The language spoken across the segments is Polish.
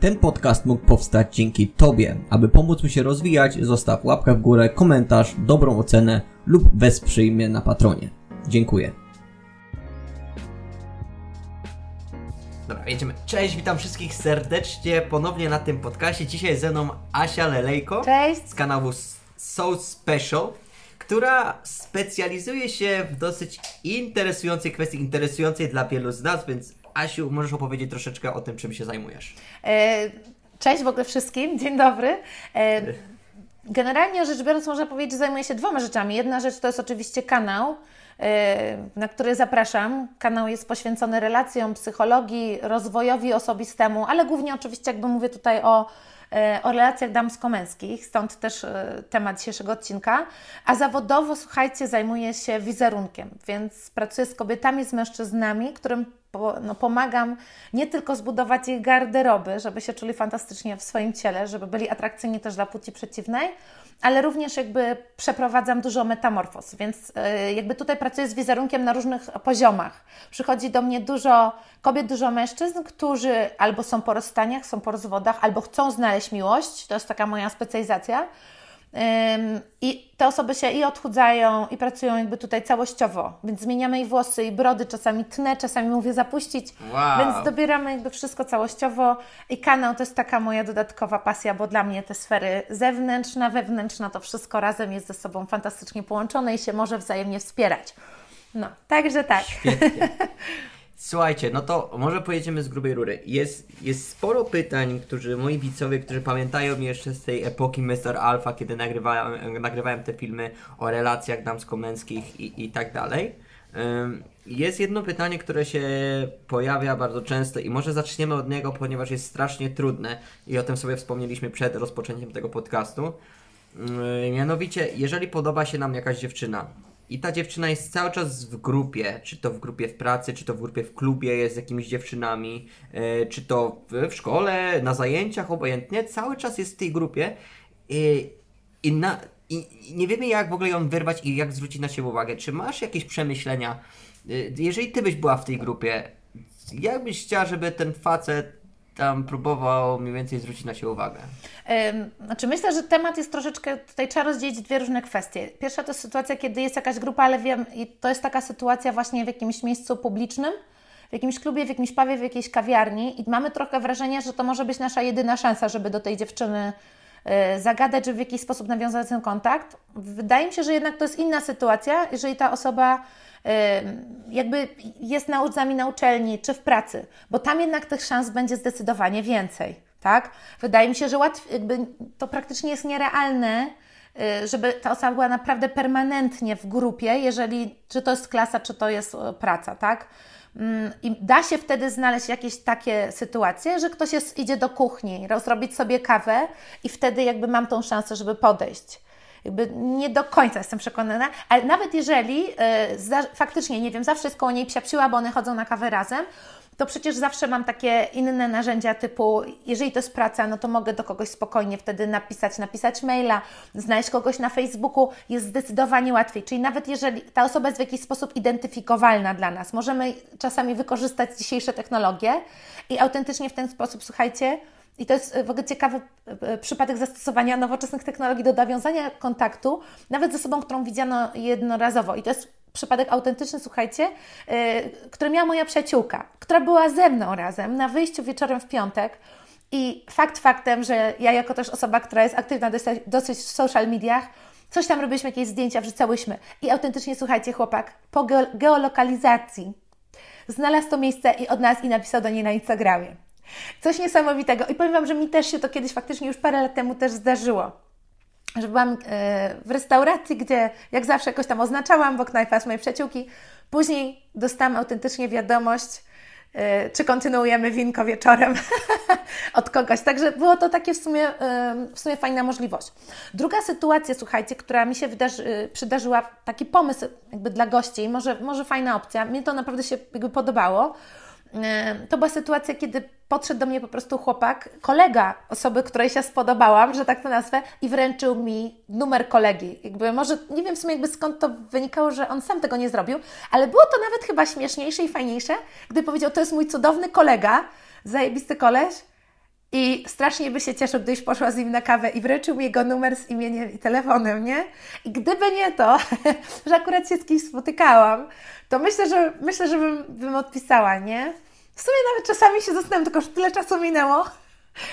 Ten podcast mógł powstać dzięki Tobie. Aby pomóc mi się rozwijać, zostaw łapkę w górę, komentarz, dobrą ocenę lub wesprzyj mnie na Patronie. Dziękuję. Dobra, jedziemy. Cześć, witam wszystkich serdecznie ponownie na tym podcastie. Dzisiaj ze mną Asia Lelejko Cześć. z kanału So Special, która specjalizuje się w dosyć interesującej kwestii, interesującej dla wielu z nas, więc Asiu, możesz opowiedzieć troszeczkę o tym, czym się zajmujesz. E, Cześć w ogóle wszystkim, dzień dobry. E, Generalnie rzecz biorąc, można powiedzieć, że zajmuję się dwoma rzeczami. Jedna rzecz to jest oczywiście kanał, e, na który zapraszam. Kanał jest poświęcony relacjom, psychologii, rozwojowi osobistemu, ale głównie oczywiście jakby mówię tutaj o, o relacjach damsko-męskich, stąd też temat dzisiejszego odcinka. A zawodowo, słuchajcie, zajmuję się wizerunkiem, więc pracuję z kobietami, z mężczyznami, którym po, no, pomagam nie tylko zbudować ich garderoby, żeby się czuli fantastycznie w swoim ciele, żeby byli atrakcyjni też dla płci przeciwnej, ale również jakby przeprowadzam dużo metamorfoz, więc y, jakby tutaj pracuję z wizerunkiem na różnych poziomach. Przychodzi do mnie dużo kobiet, dużo mężczyzn, którzy albo są po rozstaniach, są po rozwodach, albo chcą znaleźć miłość, to jest taka moja specjalizacja. I te osoby się i odchudzają, i pracują jakby tutaj całościowo, więc zmieniamy ich włosy i brody, czasami tnę, czasami mówię zapuścić, Wow. więc dobieramy jakby wszystko całościowo i kanał to jest taka moja dodatkowa pasja, bo dla mnie te sfery zewnętrzna, wewnętrzna, to wszystko razem jest ze sobą fantastycznie połączone i się może wzajemnie wspierać. No, także tak. Świetnie. Słuchajcie, no to może pojedziemy z grubej rury. Jest, jest sporo pytań, którzy moi widzowie, którzy pamiętają mnie jeszcze z tej epoki Mr. Alpha, kiedy nagrywałem, nagrywałem te filmy o relacjach damsko-męskich i, i tak dalej. Jest jedno pytanie, które się pojawia bardzo często i może zaczniemy od niego, ponieważ jest strasznie trudne i o tym sobie wspomnieliśmy przed rozpoczęciem tego podcastu. Mianowicie, jeżeli podoba się nam jakaś dziewczyna i ta dziewczyna jest cały czas w grupie, czy to w grupie w pracy, czy to w grupie w klubie jest z jakimiś dziewczynami, yy, czy to w, w szkole, na zajęciach, obojętnie, cały czas jest w tej grupie i, i, na, i, i nie wiemy jak w ogóle ją wyrwać i jak zwrócić na siebie uwagę. Czy masz jakieś przemyślenia, yy, jeżeli ty byś była w tej grupie, jak byś chciała, żeby ten facet tam próbował mniej więcej zwrócić na siebie uwagę? Znaczy myślę, że temat jest troszeczkę, tutaj trzeba rozdzielić dwie różne kwestie. Pierwsza to sytuacja, kiedy jest jakaś grupa, ale wiem, to jest taka sytuacja właśnie w jakimś miejscu publicznym, w jakimś klubie, w jakimś pawie, w jakiejś kawiarni i mamy trochę wrażenie, że to może być nasza jedyna szansa, żeby do tej dziewczyny y, zagadać, żeby w jakiś sposób nawiązać ten kontakt. Wydaje mi się, że jednak to jest inna sytuacja, jeżeli ta osoba jakby jest z nami na uczelni czy w pracy, bo tam jednak tych szans będzie zdecydowanie więcej, tak? Wydaje mi się, że jakby to praktycznie jest nierealne, y, żeby ta osoba była naprawdę permanentnie w grupie, jeżeli czy to jest klasa, czy to jest e, praca, tak? I da się wtedy znaleźć jakieś takie sytuacje, że ktoś jest, idzie do kuchni, rozrobić sobie kawę i wtedy jakby mam tą szansę, żeby podejść. Jakby nie do końca jestem przekonana, ale nawet jeżeli za, faktycznie, nie wiem, zawsze jest koło niej psiapsiła, bo one chodzą na kawę razem, to przecież zawsze mam takie inne narzędzia typu, jeżeli to jest praca, no to mogę do kogoś spokojnie wtedy napisać, napisać maila, znaleźć kogoś na Facebooku, jest zdecydowanie łatwiej. Czyli nawet jeżeli ta osoba jest w jakiś sposób identyfikowalna dla nas, możemy czasami wykorzystać dzisiejsze technologie i autentycznie w ten sposób, słuchajcie, i to jest w ogóle ciekawy e, przypadek zastosowania nowoczesnych technologii do nawiązania kontaktu, nawet z osobą, którą widziano jednorazowo. I to jest przypadek autentyczny, słuchajcie, yy, który miała moja przyjaciółka, która była ze mną razem na wyjściu wieczorem w piątek. I fakt faktem, że ja jako też osoba, która jest aktywna dosyć, w social mediach, coś tam robiliśmy, jakieś zdjęcia wrzucałyśmy. I autentycznie, słuchajcie, chłopak, po geo- geolokalizacji znalazł to miejsce i od nas i napisał do niej na Instagramie. Coś niesamowitego. I powiem Wam, że mi też się to kiedyś faktycznie już parę lat temu też zdarzyło. Że byłam e, w restauracji, gdzie jak zawsze jakoś tam oznaczałam, bo knajpa mojej przyjaciółki. Później dostałam autentycznie wiadomość, e, czy kontynuujemy winko wieczorem od kogoś. Także było to takie w sumie, e, w sumie fajna możliwość. Druga sytuacja, słuchajcie, która mi się wydarzy, przydarzyła, taki pomysł jakby dla gości, może, może fajna opcja, mnie to naprawdę się jakby podobało. To była sytuacja, kiedy podszedł do mnie po prostu chłopak, kolega osoby, której się spodobałam, że tak to nazwę, i wręczył mi numer kolegi. Jakby może, nie wiem w sumie jakby skąd to wynikało, że on sam tego nie zrobił, ale było to nawet chyba śmieszniejsze i fajniejsze, gdy powiedział, to jest mój cudowny kolega, zajebisty koleś, I strasznie by się cieszył, gdybyś poszła z nim na kawę i wręczył mi jego numer z imieniem i telefonem, nie? I gdyby nie to, że akurat się z kimś spotykałam, to myślę, że myślę, że bym, bym odpisała, nie? W sumie nawet czasami się zastanawiam, tylko że tyle czasu minęło,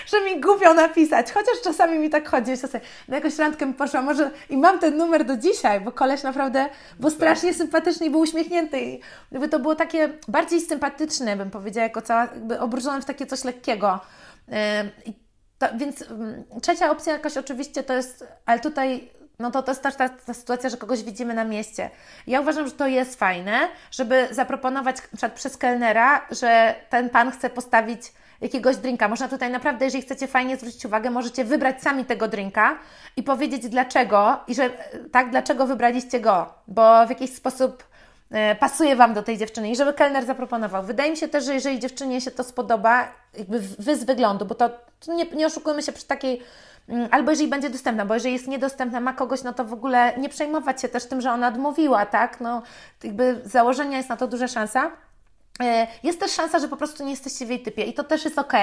że mi głupio napisać, chociaż czasami mi tak chodzi, że sobie na jakąś randkę mi poszła, może i mam ten numer do dzisiaj, bo koleś naprawdę był strasznie sympatyczny i był uśmiechnięty. I jakby to było takie bardziej sympatyczne, bym powiedziała, jako cała, jakby obróżone w takie coś lekkiego. Yy, to, więc mm, trzecia opcja jakaś oczywiście to jest, ale tutaj no to to jest też ta, ta, sytuacja, że kogoś widzimy na mieście. Ja uważam, że to jest fajne, żeby zaproponować na przez kelnera, że ten pan chce postawić jakiegoś drinka. Można tutaj naprawdę, jeżeli chcecie fajnie zwrócić uwagę, możecie wybrać sami tego drinka i powiedzieć dlaczego i że tak, dlaczego wybraliście go, bo w jakiś sposób e, pasuje Wam do tej dziewczyny i żeby kelner zaproponował. Wydaje mi się też, że jeżeli dziewczynie się to spodoba, jakby wy z wyglądu, bo to, to nie, nie oszukujmy się przy takiej albo jeżeli będzie dostępna, bo jeżeli jest niedostępna, ma kogoś, no to w ogóle nie przejmować się też tym, że ona odmówiła, tak? No, jakby założenia jest na to duża szansa. E, jest też szansa, że po prostu nie jesteście w jej typie i to też jest ok.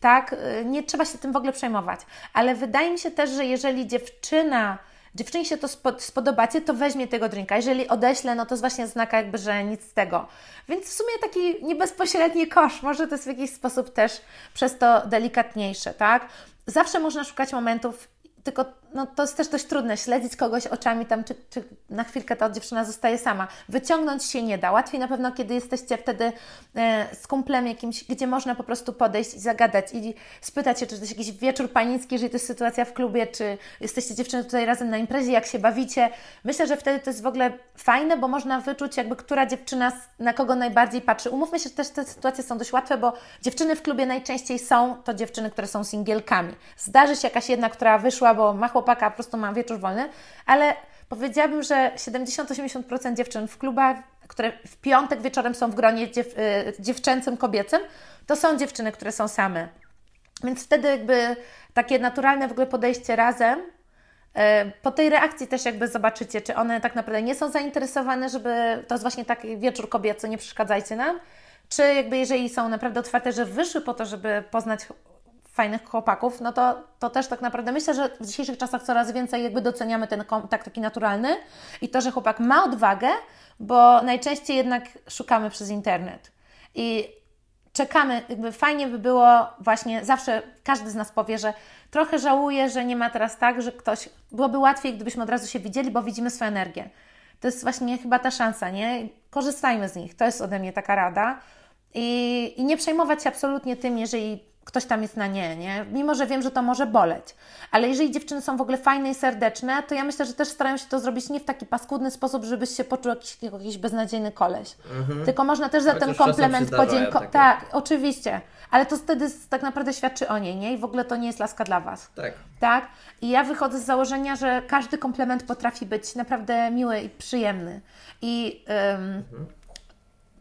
Tak, e, nie trzeba się tym w ogóle przejmować. Ale wydaje mi się też, że jeżeli dziewczyna, dziewczynie się to spodobacie, to weźmie tego drinka. Jeżeli odeślę, no to jest właśnie znaka jakby, że nic z tego. Więc w sumie taki niebezpośredni kosz, może to jest w jakiś sposób też przez to delikatniejsze, tak? Zawsze można szukać momentów tylko no, to jest też dość trudne, śledzić kogoś oczami tam, czy, czy na chwilkę ta dziewczyna zostaje sama. Wyciągnąć się nie da. Łatwiej na pewno, kiedy jesteście wtedy e, z kumplem jakimś, gdzie można po prostu podejść i zagadać i spytać się, czy to jest jakiś wieczór panicki, jeżeli to jest sytuacja w klubie, czy jesteście dziewczyny tutaj razem na imprezie, jak się bawicie. Myślę, że wtedy to jest w ogóle fajne, bo można wyczuć jakby, która dziewczyna na kogo najbardziej patrzy. Umówmy się, że też te sytuacje są dość łatwe, bo dziewczyny w klubie najczęściej są to dziewczyny, które są singielkami. Zdarzy się jakaś jedna, która wyszła, bo ma chłopaka, po prostu ma wieczór wolny, ale powiedziałabym, że 70-80% dziewczyn w klubach, które w piątek wieczorem są w gronie dziew, y, dziewczęcym, kobiecym, to są dziewczyny, które są same. Więc wtedy jakby takie naturalne w ogóle podejście razem, y, po tej reakcji też jakby zobaczycie, czy one tak naprawdę nie są zainteresowane, żeby to jest właśnie taki wieczór kobiecy, nie przeszkadzajcie nam, czy jakby jeżeli są naprawdę otwarte, że wyszły po to, żeby poznać fajnych chłopaków, no to, to też tak naprawdę myślę, że w dzisiejszych czasach coraz więcej jakby doceniamy ten kontakt taki naturalny i to, że chłopak ma odwagę, bo najczęściej jednak szukamy przez internet. I czekamy, jakby fajnie by było właśnie, zawsze każdy z nas powie, że trochę żałuje, że nie ma teraz tak, że ktoś, byłoby łatwiej, gdybyśmy od razu się widzieli, bo widzimy swoją energię. To jest właśnie chyba ta szansa, nie? Korzystajmy z nich. To jest ode mnie taka rada. I, i nie przejmować się absolutnie tym, jeżeli ktoś tam jest na nie, nie? Mimo, że wiem, że to może boleć. Ale jeżeli dziewczyny są w ogóle fajne i serdeczne, to ja myślę, że też starają się to zrobić nie w taki paskudny sposób, żebyś się poczuł jakiś, jakiś beznadziejny koleś. Mhm. Tylko można też za ten komplement podziękować. Tak, oczywiście. Ale to wtedy tak naprawdę świadczy o niej, nie? I w ogóle to nie jest laska dla Was. Tak. Tak? I ja wychodzę z założenia, że każdy komplement potrafi być naprawdę miły i przyjemny. I... mhm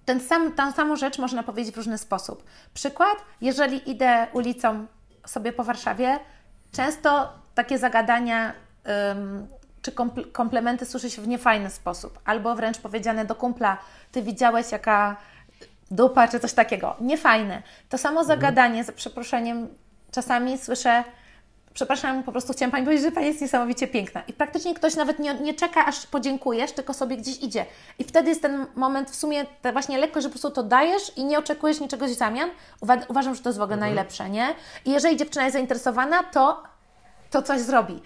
ten sam, tę samą rzecz można powiedzieć w różny sposób. Przykład, jeżeli idę ulicą sobie po Warszawie, często takie zagadania ym, czy komplementy słyszy się w niefajny sposób, albo wręcz powiedziane do kumpla, ty widziałeś jaka dupa, czy coś takiego. Niefajne. To samo mhm. zagadanie, za przeproszeniem, czasami słyszę przepraszam, po prostu chciałam Pani powiedzieć, że Pani jest niesamowicie piękna. I praktycznie ktoś nawet nie, nie czeka, aż podziękujesz, tylko sobie gdzieś idzie. I wtedy jest ten moment w sumie właśnie lekko, że po prostu to dajesz i nie oczekujesz niczego w zamian. Uwa uważam, że to jest w ogóle mhm. najlepsze, nie? I jeżeli dziewczyna jest zainteresowana, to, to coś zrobi.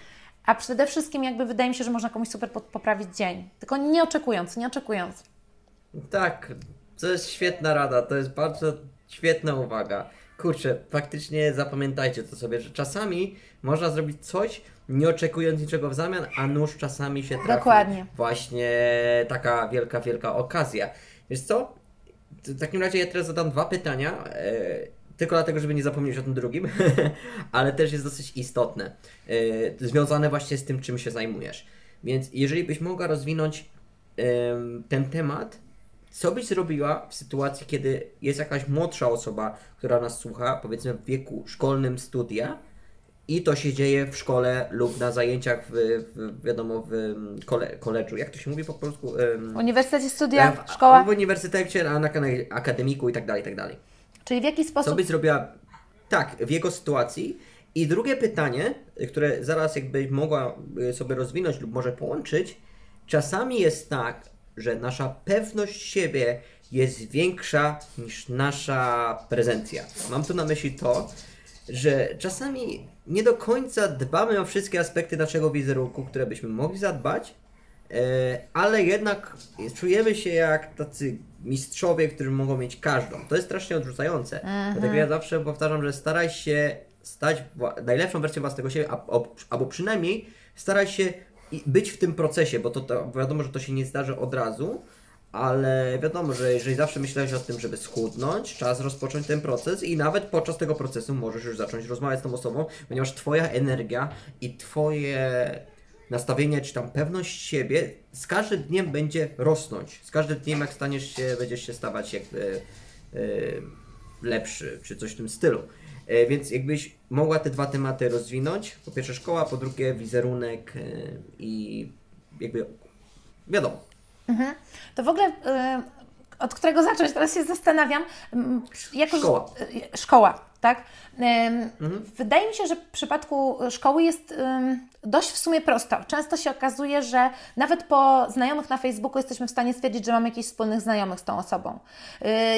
A przede wszystkim jakby wydaje mi się, że można komuś super poprawić dzień. Tylko nie oczekując, nie oczekując. Tak, to jest świetna rada, to jest bardzo świetna uwaga kurczę, faktycznie zapamiętajcie to sobie, że czasami można zrobić coś, nie oczekując niczego w zamian, a nóż czasami się trafi. Dokładnie. Właśnie taka wielka, wielka okazja. Wiesz co? W takim razie ja teraz zadam dwa pytania, e, tylko dlatego, żeby nie zapomnieć o tym drugim, ale też jest dosyć istotne, e, związane właśnie z tym, czym się zajmujesz. Więc jeżeli byś mogła rozwinąć ten temat, co byś zrobiła w sytuacji, kiedy jest jakaś młodsza osoba, która nas słucha, powiedzmy w wieku szkolnym studia, i to się dzieje w szkole lub na zajęciach w, w wiadomo, w kole, koledżu. Jak to się mówi po polsku? W uniwersytecie studia, w, szkoła? W uniwersytecie, na, na akademiku i tak dalej, i tak dalej. Czyli w jaki sposób... Co byś zrobiła Tak, w jego sytuacji. I drugie pytanie, które zaraz jakby mogła y, sobie rozwinąć lub może połączyć. Czasami jest tak, że nasza pewność siebie jest większa niż nasza prezencja. Mam tu na myśli to, że czasami nie do końca dbamy o wszystkie aspekty naszego wizerunku, które byśmy mogli zadbać, e, ale jednak czujemy się jak tacy mistrzowie, którzy mogą mieć każdą. To jest strasznie odrzucające. Dlatego ja zawsze powtarzam, że staraj się stać najlepszą wersją własnego siebie, albo przynajmniej staraj się i- być w tym procesie, bo to, to wiadomo, że to się nie zdarzy od razu, ale wiadomo, że jeżeli zawsze myślałeś o tym, żeby schudnąć, czas rozpocząć ten proces i nawet podczas tego procesu możesz już zacząć rozmawiać z tą osobą, ponieważ Twoja energia i Twoje nastawienie, czy tam pewność siebie z każdym dniem będzie rosnąć. Z każdym dniem, jak staniesz się, będziesz się stawać jakby e, lepszy, czy coś w tym stylu. E, więc jakbyś mogła te dwa tematy rozwinąć. Po pierwsze szkoła, po drugie wizerunek e, i jakby wiadomo. To w ogóle y, od którego zacząć? Teraz się zastanawiam. Jako, Szkoła. Szkoła, tak? Ym, Wydaje mi się, że w przypadku szkoły jest dość w sumie prosto. Często się okazuje, że nawet po znajomych na Facebooku jesteśmy w stanie stwierdzić, że mamy jakichś wspólnych znajomych z tą osobą.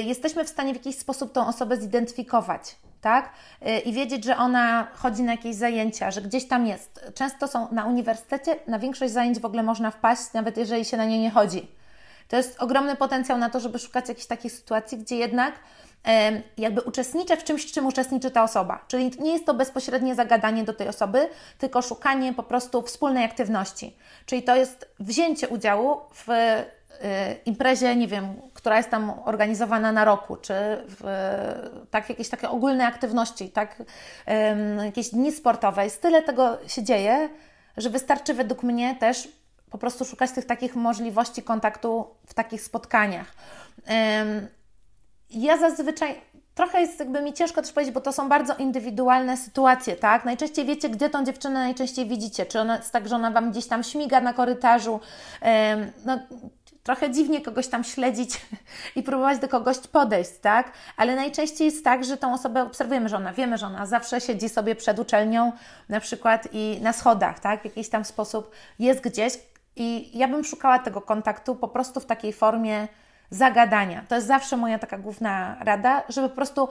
Jesteśmy w stanie w jakiś sposób tą osobę zidentyfikować. Tak? Y, I wiedzieć, że ona chodzi na jakieś zajęcia, że gdzieś tam jest. Często są na uniwersytecie, na większość zajęć w ogóle można wpaść, nawet jeżeli się na nie nie chodzi. To jest ogromny potencjał na to, żeby szukać jakichś takich sytuacji, gdzie jednak jakby uczestniczę w czymś, czym uczestniczy ta osoba. Czyli nie jest to bezpośrednie zagadanie do tej osoby, tylko szukanie po prostu wspólnej aktywności. Czyli to jest wzięcie udziału w imprezie, nie wiem, która jest tam organizowana na roku, czy w tak, jakieś takie ogólne aktywności, tak, jakieś dni sportowe. Jest tyle tego się dzieje, że wystarczy według mnie też po prostu szukać tych takich możliwości kontaktu w takich spotkaniach. Ja zazwyczaj trochę jest jakby mi ciężko też powiedzieć, bo to są bardzo indywidualne sytuacje, tak? Najczęściej wiecie, gdzie tą dziewczynę najczęściej widzicie. Czy ona jest tak, że ona Wam gdzieś tam śmiga na korytarzu, no trochę dziwnie kogoś tam śledzić i próbować do kogoś podejść, tak? Ale najczęściej jest tak, że tą osobę obserwujemy, że ona, wiemy, że ona zawsze siedzi sobie przed uczelnią na przykład i na schodach, tak? W jakiś tam sposób jest gdzieś i ja bym szukała tego kontaktu po prostu w takiej formie zagadania. To jest zawsze moja taka główna rada, żeby po prostu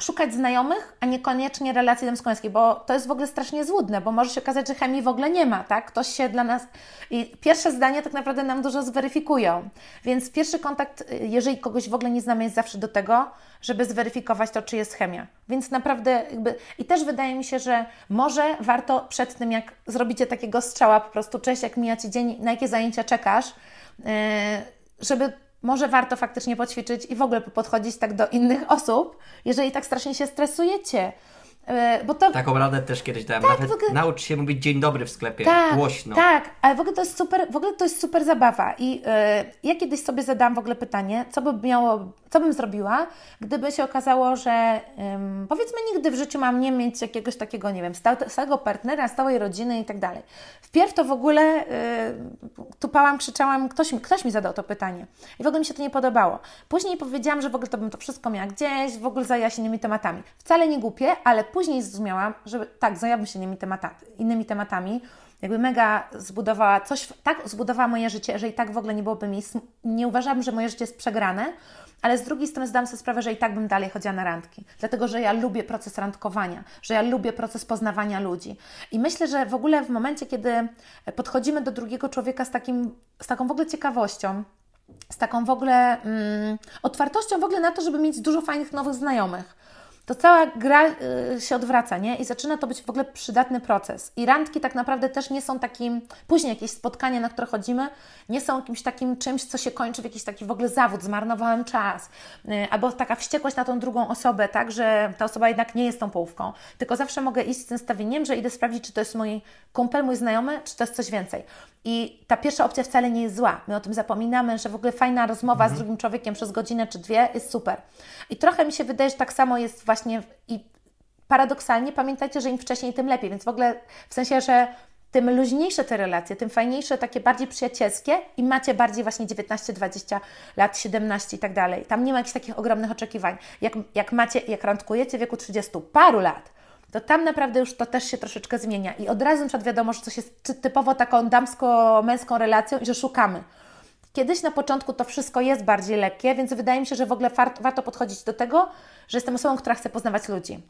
szukać znajomych, a niekoniecznie relacji damsko-męskiej, bo to jest w ogóle strasznie złudne, bo może się okazać, że chemii w ogóle nie ma, tak? Ktoś się dla nas... I pierwsze zdania tak naprawdę nam dużo zweryfikują. Więc pierwszy kontakt, y, jeżeli kogoś w ogóle nie znamy, jest zawsze do tego, żeby zweryfikować to, czy jest chemia. Więc naprawdę jakby... I też wydaje mi się, że może warto przed tym, jak zrobicie takiego strzała po prostu, cześć, jak mija Ci dzień, na jakie zajęcia czekasz, yy, żeby może warto faktycznie poćwiczyć i w ogóle podchodzić tak do innych osób, jeżeli tak strasznie się stresujecie. Yy, Bo to Taką radę też kiedyś dałem. Tak, Nawet ogóle- naucz się mówić dzień dobry w sklepie. tak, Głośno. Tak, ale w ogóle to jest super, w ogóle to jest super zabawa. I yy, ja kiedyś sobie zadałam w ogóle pytanie, co by miało, co bym zrobiła, gdyby się okazało, że powiedzmy nigdy w życiu mam nie mieć jakiegoś takiego, nie wiem, sta- stałego partnera, stałej rodziny i tak dalej. Wpierw to w ogóle yy, tupałam, krzyczałam, ktoś, ktoś mi zadał to pytanie. I w ogóle mi się to nie podobało. Później powiedziałam, że w ogóle to bym to wszystko miała gdzieś, w ogóle zajęła się innymi tematami. Wcale nie głupie, ale później zrozumiałam, że tak, zajęłabym się innymi, temata, innymi tematami, jakby mega zbudowała coś, tak zbudowała moje życie, że i tak w ogóle nie byłoby mi, nie uważam, że moje życie jest przegrane, ale z drugiej strony zdałam sobie sprawę, że i tak bym dalej chodziła na randki, dlatego, że ja lubię proces randkowania, że ja lubię proces poznawania ludzi i myślę, że w ogóle w momencie, kiedy podchodzimy do drugiego człowieka z, takim, z taką w ogóle ciekawością, z taką w ogóle mm, otwartością w ogóle na to, żeby mieć dużo fajnych nowych znajomych. To cała gra y, się odwraca, nie? I zaczyna to być w ogóle przydatny proces. I randki tak naprawdę też nie są takim, później jakieś spotkania, na które chodzimy, nie są jakimś takim czymś, co się kończy w jakiś taki w ogóle zawód, zmarnowałem czas, y, albo taka wściekłość na tą drugą osobę, tak, że ta osoba jednak nie jest tą połówką. Tylko zawsze mogę iść z tym nastawieniem, że idę sprawdzić, czy to jest mój kumpel, mój znajomy, czy to jest coś więcej. I ta pierwsza opcja wcale nie jest zła. My o tym zapominamy, że w ogóle fajna rozmowa z drugim człowiekiem przez godzinę czy dwie jest super. I trochę mi się wydaje, że tak samo jest właśnie w- i paradoksalnie pamiętajcie, że im wcześniej, tym lepiej. Więc w ogóle w sensie, że tym luźniejsze te relacje, tym fajniejsze, takie bardziej przyjacielskie i macie bardziej właśnie 19, 20 lat, 17 i tak dalej. Tam nie ma jakichś takich ogromnych oczekiwań. Jak, jak macie, jak randkujecie w wieku 30 paru lat, to tam naprawdę już to też się troszeczkę zmienia. I od razu na przykład wiadomo, że coś jest typowo taką damsko-męską relacją i że szukamy. Kiedyś na początku to wszystko jest bardziej lekkie, więc wydaje mi się, że w ogóle warto podchodzić do tego, że jestem osobą, która chce poznawać ludzi.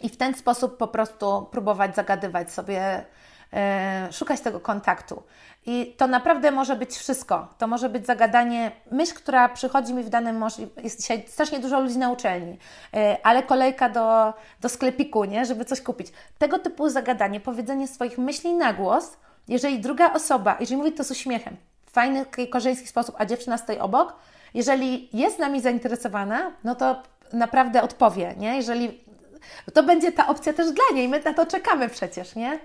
I w ten sposób po prostu próbować zagadywać sobie, e, szukać tego kontaktu. I to naprawdę może być wszystko. To może być zagadanie, myśl, która przychodzi mi w danym. Jest dzisiaj strasznie dużo ludzi na uczelni, e, ale kolejka do, do sklepiku, nie? żeby coś kupić. Tego typu zagadanie, powiedzenie swoich myśli na głos, jeżeli druga osoba, jeżeli mówi to z uśmiechem, fajny, korzyński sposób, a dziewczyna stoi obok, jeżeli jest nami zainteresowana, no to naprawdę odpowie, nie? Jeżeli to będzie ta opcja też dla niej, my na to czekamy przecież, nie?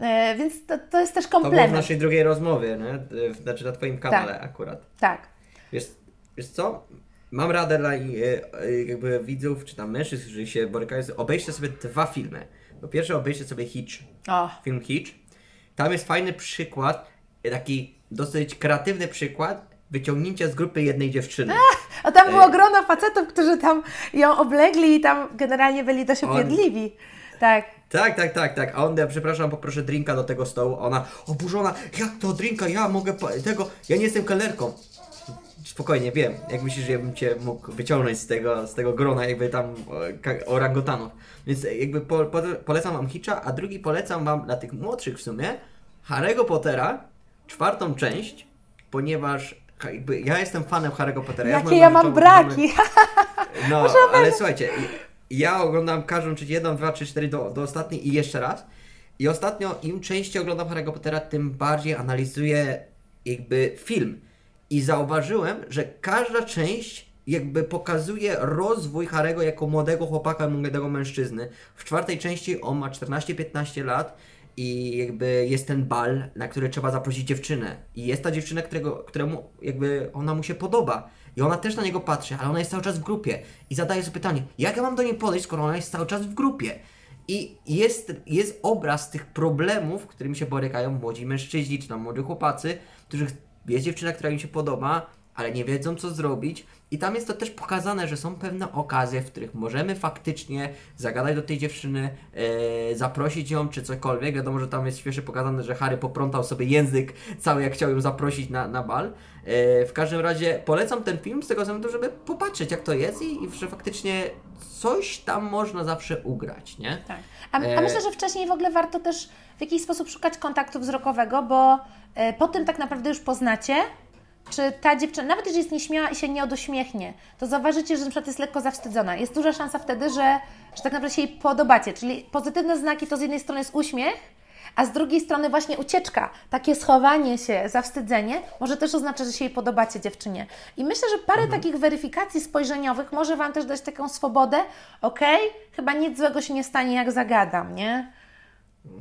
E, więc to, to jest też komplement. To było w naszej drugiej rozmowie, nie? E, znaczy na Twoim kanale tak. akurat. Tak. Wiesz, wiesz co? Mam radę dla e, jakby widzów, czy tam mężczyzn, którzy się borykają, obejrzcie sobie dwa filmy. Po pierwsze obejrzcie sobie Hitch, oh. film Hitch. Tam jest fajny przykład, taki dosyć kreatywny przykład wyciągnięcia z grupy jednej dziewczyny. A, a tam było grono facetów, którzy tam ją oblegli i tam generalnie byli dość upierdliwi. On... Tak. Tak, tak, tak, tak. A on, ja przepraszam, poproszę drinka do tego stołu. Ona, oburzona, jak to drinka, ja mogę tego, ja nie jestem kelnerką. Spokojnie, wiem. Jak myślisz, że ja bym Cię mógł wyciągnąć z tego, z tego grona jakby tam orangutanów. Więc jakby po, po, polecam Wam Hitcha, a drugi polecam Wam dla tych młodszych w sumie Harry'ego Pottera, czwartą część, ponieważ jakby ja jestem fanem Harry'ego Pottera. Jakie ja, ja mam braki! No, ale słuchajcie, ja oglądam każdą, czyli jedną, dwa, trzy, cztery do, do ostatniej i jeszcze raz. I ostatnio im częściej oglądam Harry'ego Pottera, tym bardziej analizuję jakby film. I zauważyłem, że każda część jakby pokazuje rozwój Harego jako młodego chłopaka, młodego mężczyzny. W czwartej części on ma 14-15 lat i jakby jest ten bal, na który trzeba zaprosić dziewczynę. I jest ta dziewczyna, którego, któremu jakby ona mu się podoba. I ona też na niego patrzy, ale ona jest cały czas w grupie. I zadaje sobie pytanie, jak ja mam do niej podejść, skoro ona jest cały czas w grupie? I jest, jest obraz tych problemów, którymi się borykają młodzi mężczyźni, czy tam młodzi chłopacy, którzy jest dziewczyna, która im się podoba, ale nie wiedzą co zrobić. I tam jest to też pokazane, że są pewne okazje, w których możemy faktycznie zagadać do tej dziewczyny, e, zaprosić ją czy cokolwiek. Wiadomo, że tam jest świeżo pokazane, że Harry poprątał sobie język cały, jak chciał ją zaprosić na, na bal. E, w każdym razie polecam ten film z tego względu, żeby popatrzeć jak to jest i, i że faktycznie coś tam można zawsze ugrać, nie? Tak. A, a e, myślę, że wcześniej w ogóle warto też w jakiś sposób szukać kontaktu wzrokowego, bo po tym tak naprawdę już poznacie, czy ta dziewczyna, nawet jeżeli jest nieśmiała i się nie oduśmiechnie, to zauważycie, że na przykład jest lekko zawstydzona. Jest duża szansa wtedy, że, że tak naprawdę się jej podobacie. Czyli pozytywne znaki to z jednej strony jest uśmiech, a z drugiej strony właśnie ucieczka, takie schowanie się, zawstydzenie, może też oznacza, że się jej podobacie dziewczynie. I myślę, że parę mhm. takich weryfikacji spojrzeniowych może Wam też dać taką swobodę, okej, okay, chyba nic złego się nie stanie, jak zagadam, nie?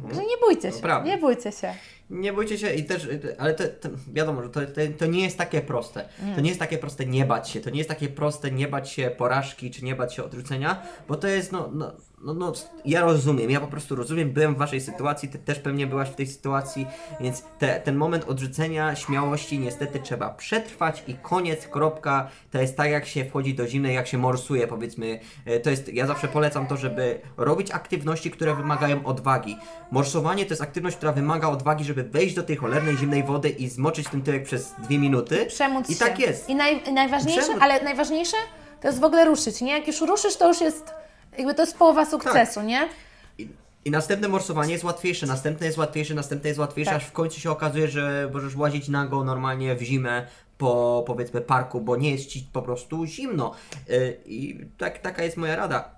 Także nie bójcie się, no, nie bójcie się. Nie bójcie się i też, ale to, to wiadomo, że to, to, to, nie jest takie proste. Mm. To nie jest takie proste nie bać się, to nie jest takie proste nie bać się porażki, czy nie bać się odrzucenia, bo to jest, no, no, no, no, ja rozumiem, ja po prostu rozumiem, byłem w waszej sytuacji, ty też pewnie byłaś w tej sytuacji, więc te, ten moment odrzucenia, śmiałości niestety trzeba przetrwać i koniec, kropka. To jest tak, jak się wchodzi do zimnej, jak się morsuje, powiedzmy. E, to jest, ja zawsze polecam to, żeby robić aktywności, które wymagają odwagi. Morsowanie to jest aktywność, która wymaga odwagi, żeby wejść do tej cholernej zimnej wody i zmoczyć ten tyłek przez dwie minuty. Przemóc I się. tak jest. I, naj, i najważniejsze, Przemóc. ale najważniejsze to jest w ogóle ruszyć, nie? Jak już ruszysz, to już jest jakby to jest połowa sukcesu, tak. nie? I, I, następne morsowanie jest łatwiejsze, następne jest łatwiejsze, następne jest łatwiejsze, tak. aż w końcu się okazuje, że możesz łazić nago normalnie w zimę po powiedzmy parku, bo nie jest ci po prostu zimno. Yy, I tak, taka jest moja rada.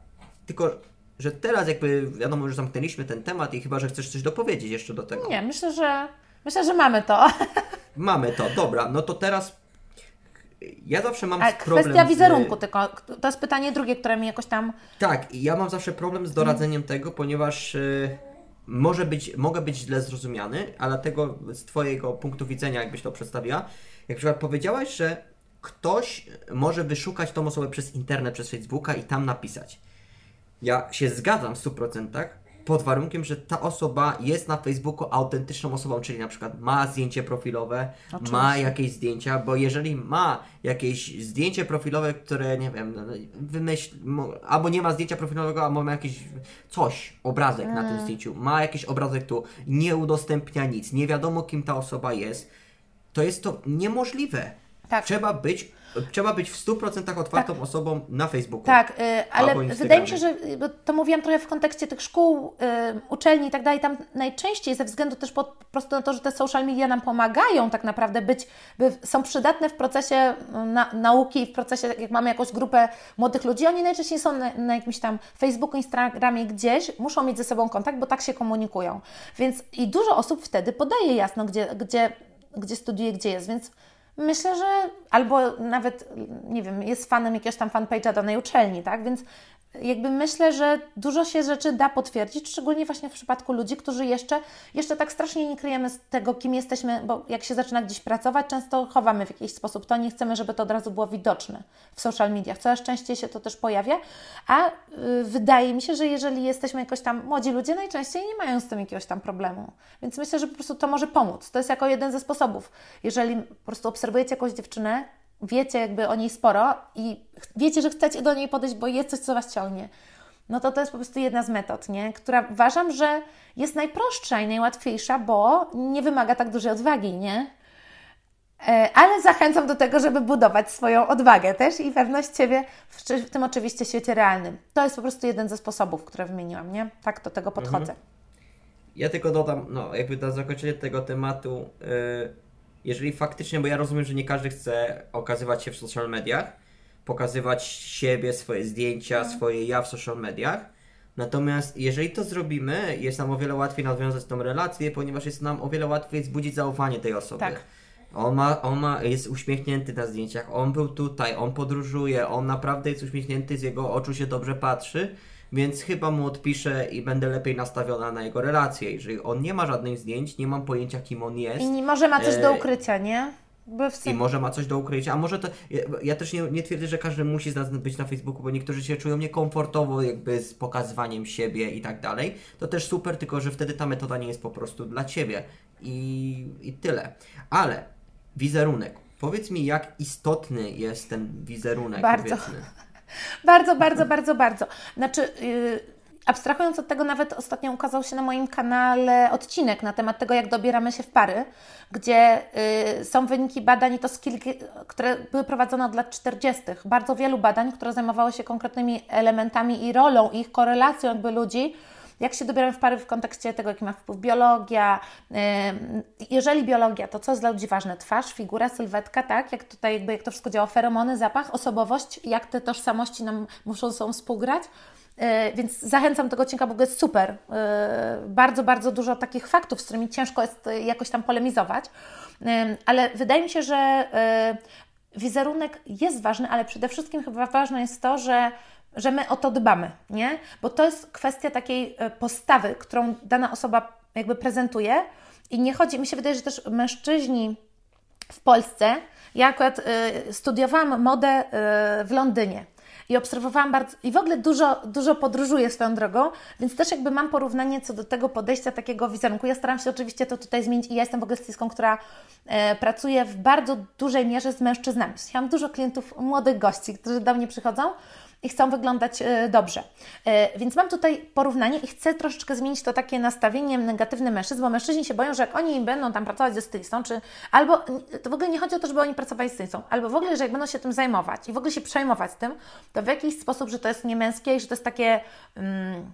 Tylko, że teraz jakby wiadomo, że zamknęliśmy ten temat i chyba, że chcesz coś dopowiedzieć jeszcze do tego. Nie, myślę, że myślę, że mamy to. Mamy to, dobra. No to teraz ja zawsze mam Ale problem kwestia wizerunku z... tylko, to jest pytanie drugie, które mi jakoś tam... Tak, ja mam zawsze problem z doradzeniem hmm. tego, ponieważ y, może być, mogę być źle zrozumiany, ale tego z Twojego punktu widzenia, jakbyś to przedstawiła, jak przykład powiedziałaś, że ktoś może wyszukać tą osobę przez internet, przez Facebooka i tam napisać. Ja się zgadzam w 100%, pod warunkiem, że ta osoba jest na Facebooku autentyczną osobą, czyli na przykład ma zdjęcie profilowe, Oczywiście. ma jakieś zdjęcia, bo jeżeli ma jakieś zdjęcie profilowe, które nie wiem, no, wymyśl, albo nie ma zdjęcia profilowego, albo ma jakieś coś, obrazek na Mm. tym zdjęciu, ma jakiś obrazek tu, nie udostępnia nic, nie wiadomo kim ta osoba jest, to jest to niemożliwe. Tak. Trzeba być, trzeba być w 100% otwartą osobą na Facebooku. Tak, y, ale wydaje mi się, że y, to mówiłam trochę w kontekście tych szkół, y, uczelni i tak dalej, tam najczęściej ze względu też po, po prostu na to, że te social media nam pomagają tak naprawdę być, by, są przydatne w procesie na, nauki, w procesie, jak mamy jakąś grupę młodych ludzi, oni najczęściej są na, na jakimś tam Facebooku, Instagramie gdzieś, muszą mieć ze sobą kontakt, bo tak się komunikują. Więc i dużo osób wtedy podaje jasno, gdzie, gdzie, gdzie studiuje, gdzie jest, więc Myślę, że albo nawet, nie wiem, jest fanem jakiegoś tam fanpage'a danej uczelni, tak? Więc jakby myślę, że dużo się rzeczy da potwierdzić, szczególnie właśnie w przypadku ludzi, którzy jeszcze, jeszcze tak strasznie nie kryjemy z tego, kim jesteśmy, bo jak się zaczyna gdzieś pracować, często chowamy w jakiś sposób to, nie chcemy, żeby to od razu było widoczne w social mediach. Coraz częściej się to też pojawia, a y, wydaje mi się, że jeżeli jesteśmy jakoś tam, młodzi ludzie najczęściej nie mają z tym jakiegoś tam problemu. Więc myślę, że po prostu to może pomóc. To jest jako jeden ze sposobów. Jeżeli po prostu obserwujecie jakąś dziewczynę, wiecie jakby o niej sporo i wiecie, że chcecie do niej podejść, bo jest coś, co Was ciągnie, no to to jest po prostu jedna z metod, nie? która uważam, że jest najprostsza i najłatwiejsza, bo nie wymaga tak dużej odwagi, nie? E, Ale zachęcam do tego, żeby budować swoją odwagę też i pewność siebie, w, w tym oczywiście świecie realnym. To jest po prostu jeden ze sposobów, które wymieniłam, nie? Tak do tego podchodzę. Ja tylko dodam, no jakby na zakończenie tego tematu, yy, jeżeli faktycznie, bo ja rozumiem, że nie każdy chce okazywać się w social mediach, pokazywać siebie, swoje zdjęcia, swoje ja w social mediach. Natomiast jeżeli to zrobimy, jest nam o wiele łatwiej nawiązać tą relację, ponieważ jest nam o wiele łatwiej wzbudzić zaufanie tej osoby. Tak. On, ma, on ma, jest uśmiechnięty na zdjęciach, on był tutaj, on podróżuje, on naprawdę jest uśmiechnięty, z jego oczu się dobrze patrzy, więc chyba mu odpiszę i będę lepiej nastawiona na jego relację. Jeżeli on nie ma żadnych zdjęć, nie mam pojęcia kim on jest. I może ma coś do E, ukrycia, nie? I może ma coś do ukrycia, a może to. Ja, ja też nie, nie twierdzę, że każdy musi z nas być na Facebooku, bo niektórzy się czują niekomfortowo jakby z pokazywaniem siebie i tak dalej. To też super, tylko że wtedy ta metoda nie jest po prostu dla ciebie. I, i tyle. Ale wizerunek. Powiedz mi, jak istotny jest ten wizerunek, Bardzo. powiedzmy. Bardzo, bardzo, bardzo, bardzo. Znaczy, yy, abstrahując od tego, nawet ostatnio ukazał się na moim kanale odcinek na temat tego, jak dobieramy się w pary, gdzie yy, są wyniki badań, i to z kilku, które były prowadzone od lat 40. Bardzo wielu badań, które zajmowały się konkretnymi elementami i rolą, ich korelacją jakby ludzi jak się dobieram w pary w kontekście tego, jaki ma wpływ biologia. Jeżeli biologia, to co jest dla ludzi ważne? Twarz, figura, sylwetka, tak? Jak tutaj jakby jak to wszystko działa, feromony, zapach, osobowość, jak te tożsamości nam muszą są współgrać. Yy, Więc zachęcam do tego odcinka, bo jest super. Yy, Bardzo, bardzo dużo takich faktów, z którymi ciężko jest yy, jakoś tam polemizować. Ale wydaje mi się, że wizerunek jest ważny, ale przede wszystkim chyba ważne jest to, że że my o to dbamy, nie? Bo to jest kwestia takiej e, postawy, którą dana osoba jakby prezentuje i nie chodzi, mi się wydaje, że też mężczyźni w Polsce, ja akurat y, studiowałam modę y, w Londynie i obserwowałam bardzo, i w ogóle dużo, dużo podróżuję swoją drogą, więc też jakby mam porównanie co do tego podejścia takiego wizerunku. Ja staram się oczywiście to tutaj zmienić i ja jestem w ogóle stylistką, która pracuje w bardzo dużej mierze z mężczyznami. Ja mam dużo klientów, młodych gości, którzy do mnie przychodzą i chcą wyglądać e, dobrze. E, Więc mam tutaj porównanie i chcę troszeczkę zmienić to takie nastawienie negatywne mężczyzn, bo mężczyźni się boją, że jak oni będą tam pracować ze stylistą, czy albo to w ogóle nie chodzi o to, żeby oni pracowali z stylistą, albo w ogóle, że jak będą się tym zajmować i w ogóle się przejmować tym, to w jakiś sposób, że to jest niemęskie i że to jest takie. Mm,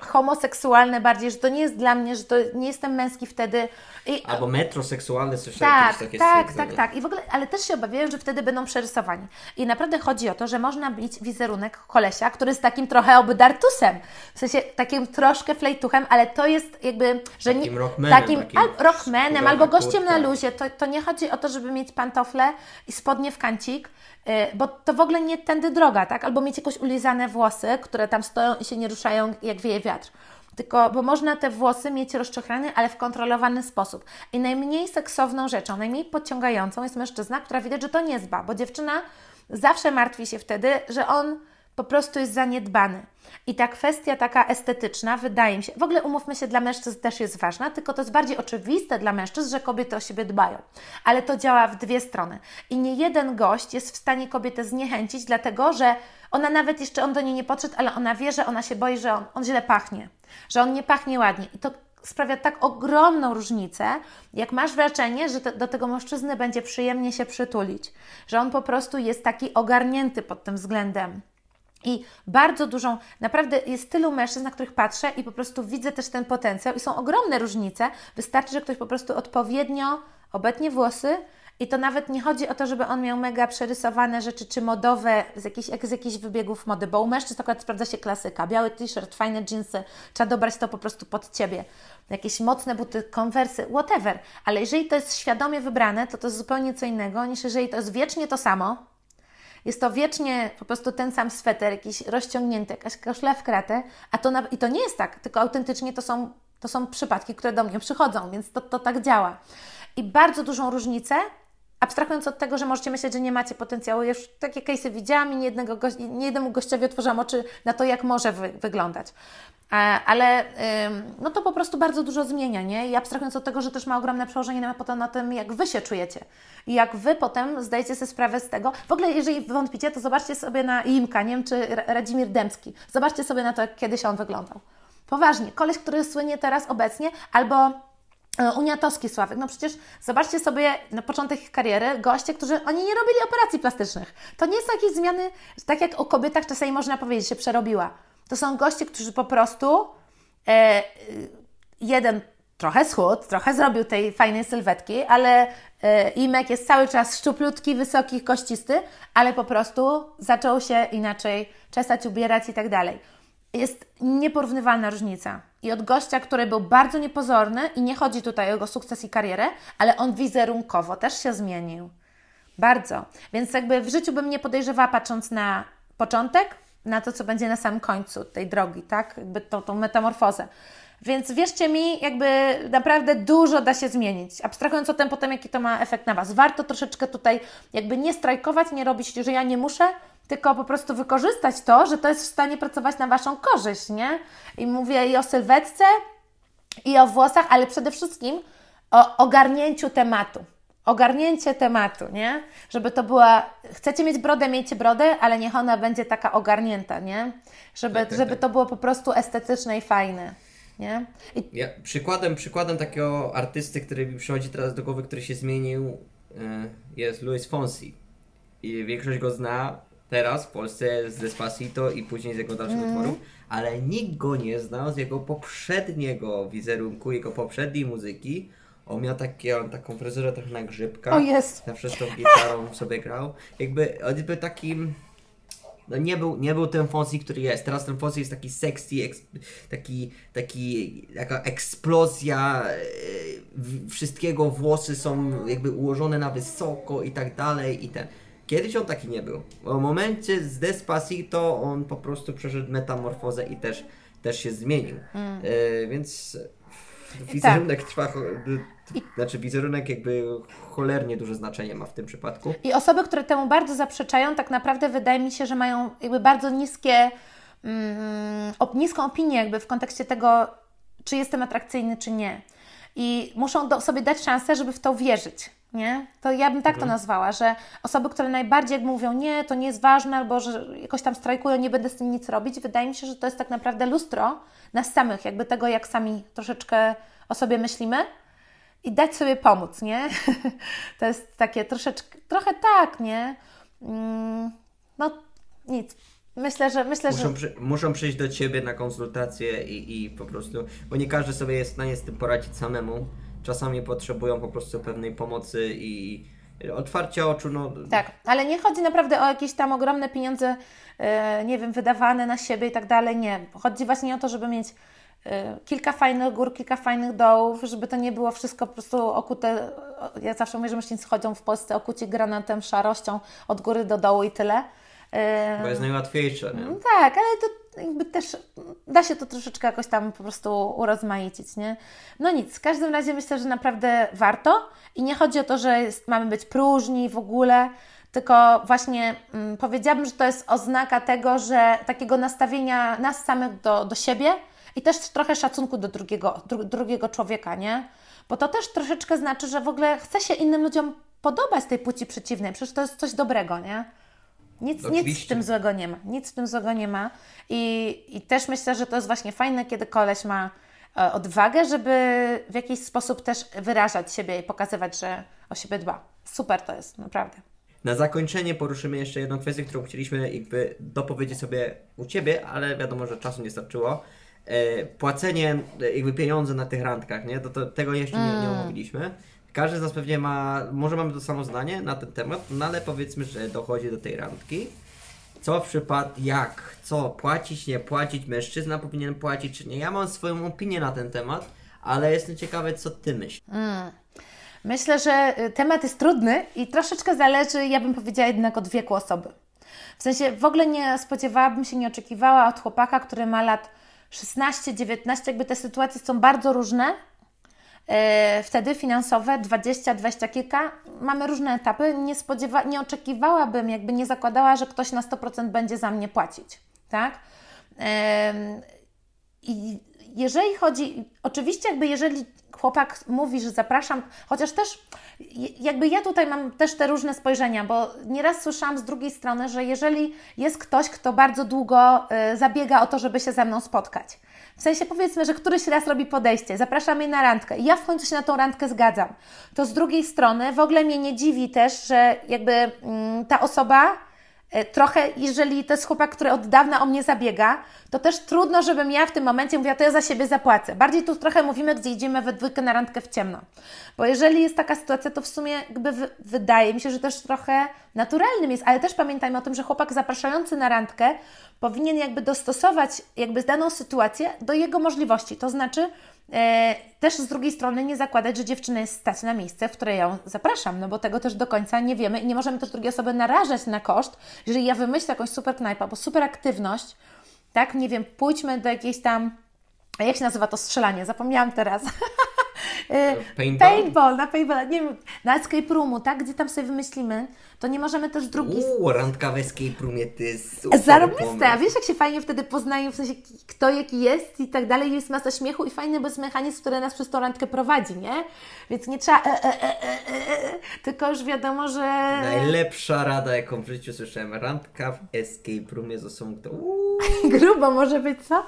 homoseksualne bardziej, że to nie jest dla mnie, że to nie jestem męski wtedy. I, Albo metroseksualne, coś tak, takie tak, tak, stwierdzenie. tak. I w ogóle, ale też się obawiają, że wtedy będą przerysowani. I naprawdę chodzi o to, że można mieć wizerunek kolesia, który jest takim trochę obydartusem. W sensie takim troszkę flejtuchem, ale to jest jakby, że Takim nie. rockmanem, takim takim al, rockmanem albo gościem na luzie. To, to nie chodzi o to, żeby mieć pantofle i spodnie w kancik, y, bo to w ogóle nie tędy droga, tak? Albo mieć jakoś ulizane włosy, które tam stoją i się nie ruszają, jak wieje wiatr. Tylko, bo można te włosy mieć rozczochrane, ale w kontrolowany sposób. I najmniej seksowną rzeczą, najmniej podciągającą jest mężczyzna, która widać, że to nie zba, bo dziewczyna zawsze martwi się wtedy, że on po prostu jest zaniedbany. I ta kwestia taka estetyczna, wydaje mi się, w ogóle umówmy się, dla mężczyzn też jest ważna, tylko to jest bardziej oczywiste dla mężczyzn, że kobiety o siebie dbają. Ale to działa w dwie strony. I nie jeden gość jest w stanie kobietę zniechęcić, dlatego że ona nawet jeszcze on do niej nie podszedł, ale ona wie, że ona się boi, że on, on źle pachnie, że on nie pachnie ładnie. I to sprawia tak ogromną różnicę, jak masz wrażenie, że te, do tego mężczyzny będzie przyjemnie się przytulić, że on po prostu jest taki ogarnięty pod tym względem. I bardzo dużą, naprawdę jest tylu mężczyzn, na których patrzę i po prostu widzę też ten potencjał i są ogromne różnice. Wystarczy, że ktoś po prostu odpowiednio obetnie włosy i to nawet nie chodzi o to, żeby on miał mega przerysowane rzeczy czy modowe z jakichś, z jakichś wybiegów mody, bo u mężczyzn akurat sprawdza się klasyka. Biały t-shirt, fajne jeansy, trzeba dobrać to po prostu pod Ciebie. Jakieś mocne buty, konwersy, whatever. Ale jeżeli to jest świadomie wybrane, to to jest zupełnie co innego niż jeżeli to jest wiecznie to samo, jest to wiecznie po prostu ten sam sweter, jakiś rozciągnięty, jakaś koszla w kratę, a to na, i to nie jest tak, tylko autentycznie to są, to są przypadki, które do mnie przychodzą, więc to, to tak działa. I bardzo dużą różnicę, abstrahując od tego, że możecie myśleć, że nie macie potencjału, ja już takie case'y widziałam i nie, jednego goś, nie jednemu gościowi otworzyłam oczy na to, jak może wy, wyglądać. E, ale no to po prostu bardzo dużo zmienia, nie? I abstrahując od tego, że też ma ogromne przełożenie na, potem na tym, jak Wy się czujecie. I jak Wy potem zdajecie sobie sprawę z tego. W ogóle, jeżeli wątpicie, to zobaczcie sobie na Imka, nie wiem, czy Radzimir Dębski. Zobaczcie sobie na to, jak kiedyś on wyglądał. Poważnie. Koleś, który słynie teraz obecnie, albo e, Uniatowski Sławek. No przecież zobaczcie sobie na początek ich kariery goście, którzy oni nie robili operacji plastycznych. To nie są jakieś zmiany, tak jak o kobietach czasami można powiedzieć, się przerobiła. To są goście, którzy po prostu e, jeden trochę schudł, trochę zrobił tej fajnej sylwetki, ale e, Imek jest cały czas szczuplutki, wysoki, kościsty, ale po prostu zaczął się inaczej czesać, ubierać i tak dalej. Jest nieporównywalna różnica. I od gościa, który był bardzo niepozorny i nie chodzi tutaj o jego sukces i karierę, ale on wizerunkowo też się zmienił. Bardzo. Więc jakby w życiu bym nie podejrzewała patrząc na początek, na to, co będzie na samym końcu tej drogi, tak? Jakby tą, tą metamorfozę. Więc wierzcie mi, jakby naprawdę dużo da się zmienić. Abstrahując o tym potem, jaki to ma efekt na Was. Warto troszeczkę tutaj jakby nie strajkować, nie robić, że ja nie muszę, tylko po prostu wykorzystać to, że to jest w stanie pracować na Waszą korzyść, nie? I mówię i o sylwetce, i o włosach, ale przede wszystkim o ogarnięciu tematu ogarnięcie tematu, nie? Żeby to była, chcecie mieć brodę, miejcie brodę, ale niech ona będzie taka ogarnięta, nie? Żeby, tak, tak, żeby tak. to było po prostu estetyczne i fajne. Nie? I... Ja, przykładem, przykładem takiego artysty, który mi przychodzi teraz do głowy, który się zmienił, e, jest Luis Fonsi. I większość go zna teraz w Polsce z Despacito i później z jego dalszych mm. utworów, ale nikt go nie znał z jego poprzedniego wizerunku, jego poprzedniej muzyki, on miał takie, on taką fryzurę trochę na grzybka. O jest. Zawsze z tą gitarą sobie grał. Jakby on był takim... No nie był, nie był ten Fonsi, który jest. Teraz ten Fonsi jest taki sexy, eks, taki, taki, taka eksplozja yy, wszystkiego, włosy są jakby ułożone na wysoko i tak dalej i ten. Kiedyś on taki nie był. W momencie z Despacito on po prostu przeszedł metamorfozę i też, też się zmienił. Mm. Yy, więc wizerunek tak. trwa. Znaczy wizerunek jakby cholernie duże znaczenie ma w tym przypadku. I osoby, które temu bardzo zaprzeczają, tak naprawdę wydaje mi się, że mają jakby bardzo niskie, mm, niską opinię jakby w kontekście tego, czy jestem atrakcyjny, czy nie. I muszą do, sobie dać szansę, żeby w to wierzyć. Nie? To ja bym tak mhm. to nazwała, że osoby, które najbardziej jak mówią, nie, to nie jest ważne, albo że jakoś tam strajkują, nie będę z tym nic robić, wydaje mi się, że to jest tak naprawdę lustro nas samych, jakby tego, jak sami troszeczkę o sobie myślimy i dać sobie pomóc, nie? to jest takie troszeczkę, trochę tak, nie? Mm, no nic. Myślę, że myślę, muszą, że... Przy, muszą przyjść do Ciebie na konsultację i, i po prostu, bo nie każdy sobie jest w stanie z tym poradzić samemu. Czasami potrzebują po prostu pewnej pomocy i otwarcia oczu. No. Tak, ale nie chodzi naprawdę o jakieś tam ogromne pieniądze, e, nie wiem, wydawane na siebie i tak dalej. Nie. Chodzi właśnie o to, żeby mieć kilka fajnych gór, kilka fajnych dołów, żeby to nie było wszystko po prostu okute. Ja zawsze mówię, że myślnicy chodzą w Polsce okuci granatem, szarością od góry do dołu i tyle. Y, Bo jest najłatwiejsze, nie? Mm, tak, ale to jakby też da się to troszeczkę jakoś tam po prostu urozmaicić, nie? No nic, w każdym razie myślę, że naprawdę warto i nie chodzi o to, że jest, mamy być próżni w ogóle, tylko właśnie mm, powiedziałabym, że to jest oznaka tego, że takiego nastawienia nas samych do, do siebie i też trochę szacunku do drugiego, dru, drugiego człowieka, nie? Bo to też troszeczkę znaczy, że w ogóle chce się innym ludziom podobać tej płci przeciwnej. Przecież to jest coś dobrego, nie? Nic, nic w tym złego nie ma. Nic w tym złego nie ma. I, I też myślę, że to jest właśnie fajne, kiedy koleś ma e, odwagę, żeby w jakiś sposób też wyrażać siebie i pokazywać, że o siebie dba. Super to jest, naprawdę. Na zakończenie poruszymy jeszcze jedną kwestię, którą chcieliśmy jakby dopowiedzieć sobie u Ciebie, ale wiadomo, że czasu nie starczyło. E, płacenie, e, jakby pieniądze na tych randkach, nie? To, to tego jeszcze nie, nie omówiliśmy. Każdy z nas pewnie ma, może mamy to samo zdanie na ten temat, no ale powiedzmy, że dochodzi do tej randki. Co w przypadku, jak, co, płacić, nie płacić, mężczyzna powinien płacić, czy nie. Ja mam swoją opinię na ten temat, ale jestem ciekawy, co Ty myślisz. Mm. Myślę, że y, temat jest trudny i troszeczkę zależy, ja bym powiedziała, jednak od wieku osoby. W sensie w ogóle nie spodziewałabym się, nie oczekiwała od chłopaka, który ma lat 16, 19, jakby te sytuacje są bardzo różne. Yy, wtedy finansowe 20, 20 kilka, mamy różne etapy. Nie, spodziewa, nie oczekiwałabym, jakby nie zakładała, że ktoś na 100% będzie za mnie płacić. Tak? I jeżeli chodzi, oczywiście, jakby jeżeli chłopak mówi, że zapraszam, chociaż też jakby ja tutaj mam też te różne spojrzenia, bo nieraz słyszałam z drugiej strony, że jeżeli jest ktoś, kto bardzo długo y, zabiega o to, żeby się ze mną spotkać, w sensie powiedzmy, że któryś raz robi podejście, zapraszam mnie na randkę i ja w końcu się na tą randkę zgadzam, to z drugiej strony w ogóle mnie nie dziwi też, że jakby mm, ta osoba trochę, jeżeli to jest chłopak, który od dawna o mnie zabiega, to też trudno, żebym ja w tym momencie mówiła, to ja za siebie zapłacę. Bardziej tu trochę mówimy, gdzie idziemy we dwójkę na randkę w ciemno. Bo jeżeli jest taka sytuacja, to w sumie jakby wydaje mi się, że też trochę naturalnym jest, ale też pamiętajmy o tym, że chłopak zapraszający na randkę powinien jakby dostosować jakby daną sytuację do jego możliwości. To znaczy, E, też z drugiej strony nie zakładać, że dziewczyna jest stać na miejsce, w które ją zapraszam, no bo tego też do końca nie wiemy i nie możemy też drugiej osoby narażać na koszt, jeżeli ja wymyślę jakąś super knajpę, bo super aktywność, tak, nie wiem, pójdźmy do jakiejś tam, jak się nazywa to strzelanie, zapomniałam teraz, E, paintball? Paintball, na paintball, nie wiem, na escape roomu, tak, gdzie tam sobie wymyślimy, to nie możemy też drugi... Uuu, randka w escape roomie, ty jest super Zarobiste, a wiesz jak się fajnie wtedy poznają, w sensie kto jaki jest i tak dalej, jest masa śmiechu i fajny bez mechanizm, który nas przez tą randkę prowadzi, nie? Więc nie trzeba e, e, e, e, e, tylko już wiadomo, że... Najlepsza rada, jaką w życiu słyszałem, randka w escape roomie z osobą, kto... Grubo może być, co?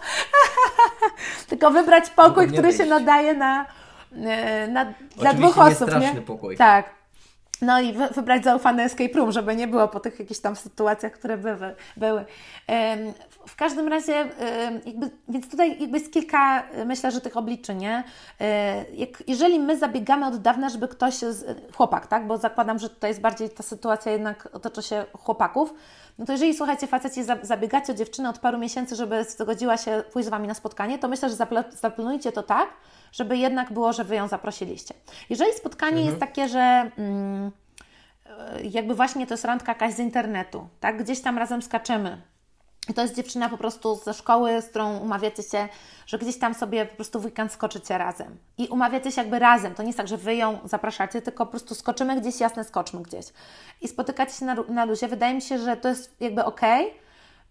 tylko wybrać pokój, który się nadaje na E, na, dla dwóch osób. Nie? pokój. Tak. No i wybrać zaufany escape room, żeby nie było po tych jakichś tam sytuacjach, które były. były. W każdym razie, jakby, więc tutaj jakby jest kilka, myślę, że tych obliczy, nie? E, jak, jeżeli my zabiegamy od dawna, żeby ktoś, chłopak, tak? Bo zakładam, że tutaj jest bardziej ta sytuacja jednak otoczy się chłopaków, no to jeżeli słuchajcie, faceci zabiegacie o dziewczynę od paru miesięcy, żeby zgodziła się pójść z Wami na spotkanie, to myślę, że zaplanujcie to tak, żeby jednak było, że Wy ją zaprosiliście. Jeżeli spotkanie mhm. jest takie, że mm, e, jakby właśnie to jest randka jakaś z internetu, tak, gdzieś tam razem skaczemy, i to jest dziewczyna po prostu ze szkoły, z którą umawiacie się, że gdzieś tam sobie po prostu w weekend skoczycie razem. I umawiacie się jakby razem. To nie jest tak, że wy ją zapraszacie, tylko po prostu skoczymy gdzieś, jasne, skoczmy gdzieś. I spotykacie się na, na luzie. Wydaje mi się, że to jest jakby ok,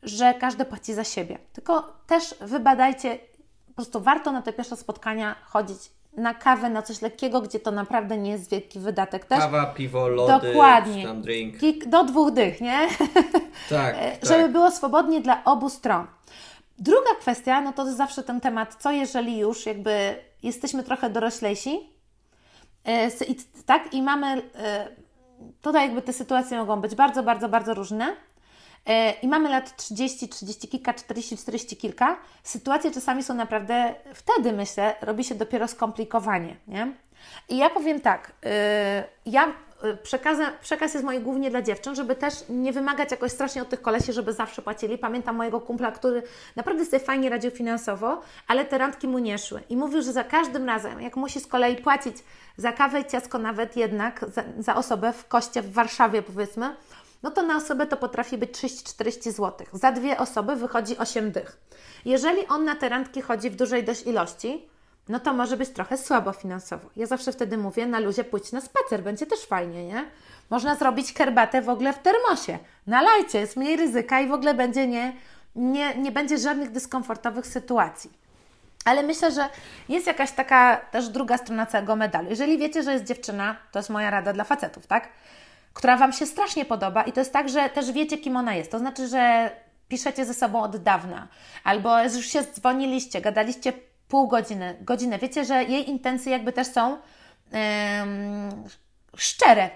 że każdy płaci za siebie. Tylko też wybadajcie, prostu warto na te pierwsze spotkania chodzić na kawę, na coś lekkiego, gdzie to naprawdę nie jest wielki wydatek też. Kawa, piwo, lody, Dokładnie. tam drink. Do dwóch dych, nie? Tak, Żeby tak. było swobodnie dla obu stron. Druga kwestia, no to zawsze ten temat, co jeżeli już jakby jesteśmy trochę doroślejsi, e, tak, i mamy, e, tutaj jakby te sytuacje mogą być bardzo, bardzo, bardzo różne, E, i mamy lat 30, 30 kilka, 40, 40 kilka, sytuacje czasami są naprawdę, wtedy myślę, robi się dopiero skomplikowanie, nie? I ja powiem tak, e, ja e, przekazę, przekaz jest mój głównie dla dziewczyn, żeby też nie wymagać jakoś strasznie od tych kolesi, żeby zawsze płacili. Pamiętam mojego kumpla, który naprawdę sobie fajnie radził finansowo, ale te randki mu nie szły. I mówił, że za każdym razem, jak musi z kolei płacić za kawę ciasko nawet jednak, za, za osobę w koście w Warszawie powiedzmy, no to na osobę to potrafi być 30-40 zł. Za dwie osoby wychodzi 8 dych. Jeżeli on na te randki chodzi w dużej dość ilości, no to może być trochę słabo finansowo. Ja zawsze wtedy mówię, na luzie pójdź na spacer, będzie też fajnie, nie? Można zrobić herbatę w ogóle w termosie. Nalajcie, jest mniej ryzyka i w ogóle będzie nie, nie, nie będzie żadnych dyskomfortowych sytuacji. Ale myślę, że jest jakaś taka też druga strona całego medalu. Jeżeli wiecie, że jest dziewczyna, to jest moja rada dla facetów, tak? Która Wam się strasznie podoba i to jest tak, że też wiecie, kim ona jest. To znaczy, że piszecie ze sobą od dawna, albo już się dzwoniliście, gadaliście pół godziny, godzinę. Wiecie, że jej intencje jakby też są szczere.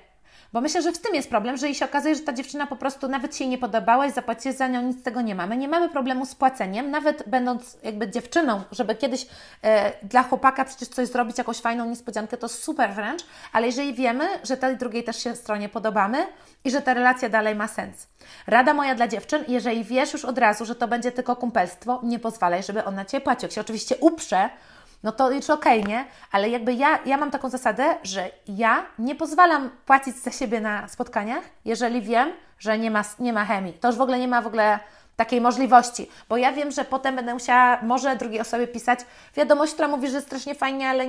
Bo myślę, że w tym jest problem, że jej się okazuje, że ta dziewczyna po prostu nawet się jej nie podobała i zapłacicie za nią, nic z tego nie mamy. Nie mamy problemu z płaceniem, nawet będąc jakby dziewczyną, żeby kiedyś e, dla chłopaka przecież coś zrobić, jakąś fajną niespodziankę, to super wręcz, ale jeżeli wiemy, że tej drugiej też się stronie podobamy i że ta relacja dalej ma sens. Rada moja dla dziewczyn, jeżeli wiesz już od razu, że to będzie tylko kumpelstwo, nie pozwalaj, żeby ona Cię płacił. Jak się oczywiście uprze, no to już okej, okay, nie? Ale jakby ja, ja mam taką zasadę, że ja nie pozwalam płacić za siebie na spotkaniach, jeżeli wiem, że nie ma, nie ma chemii. To już w ogóle nie ma w ogóle takiej możliwości, bo ja wiem, że potem będę musiała może drugiej osobie pisać wiadomość, która mówi, że strasznie fajnie, ale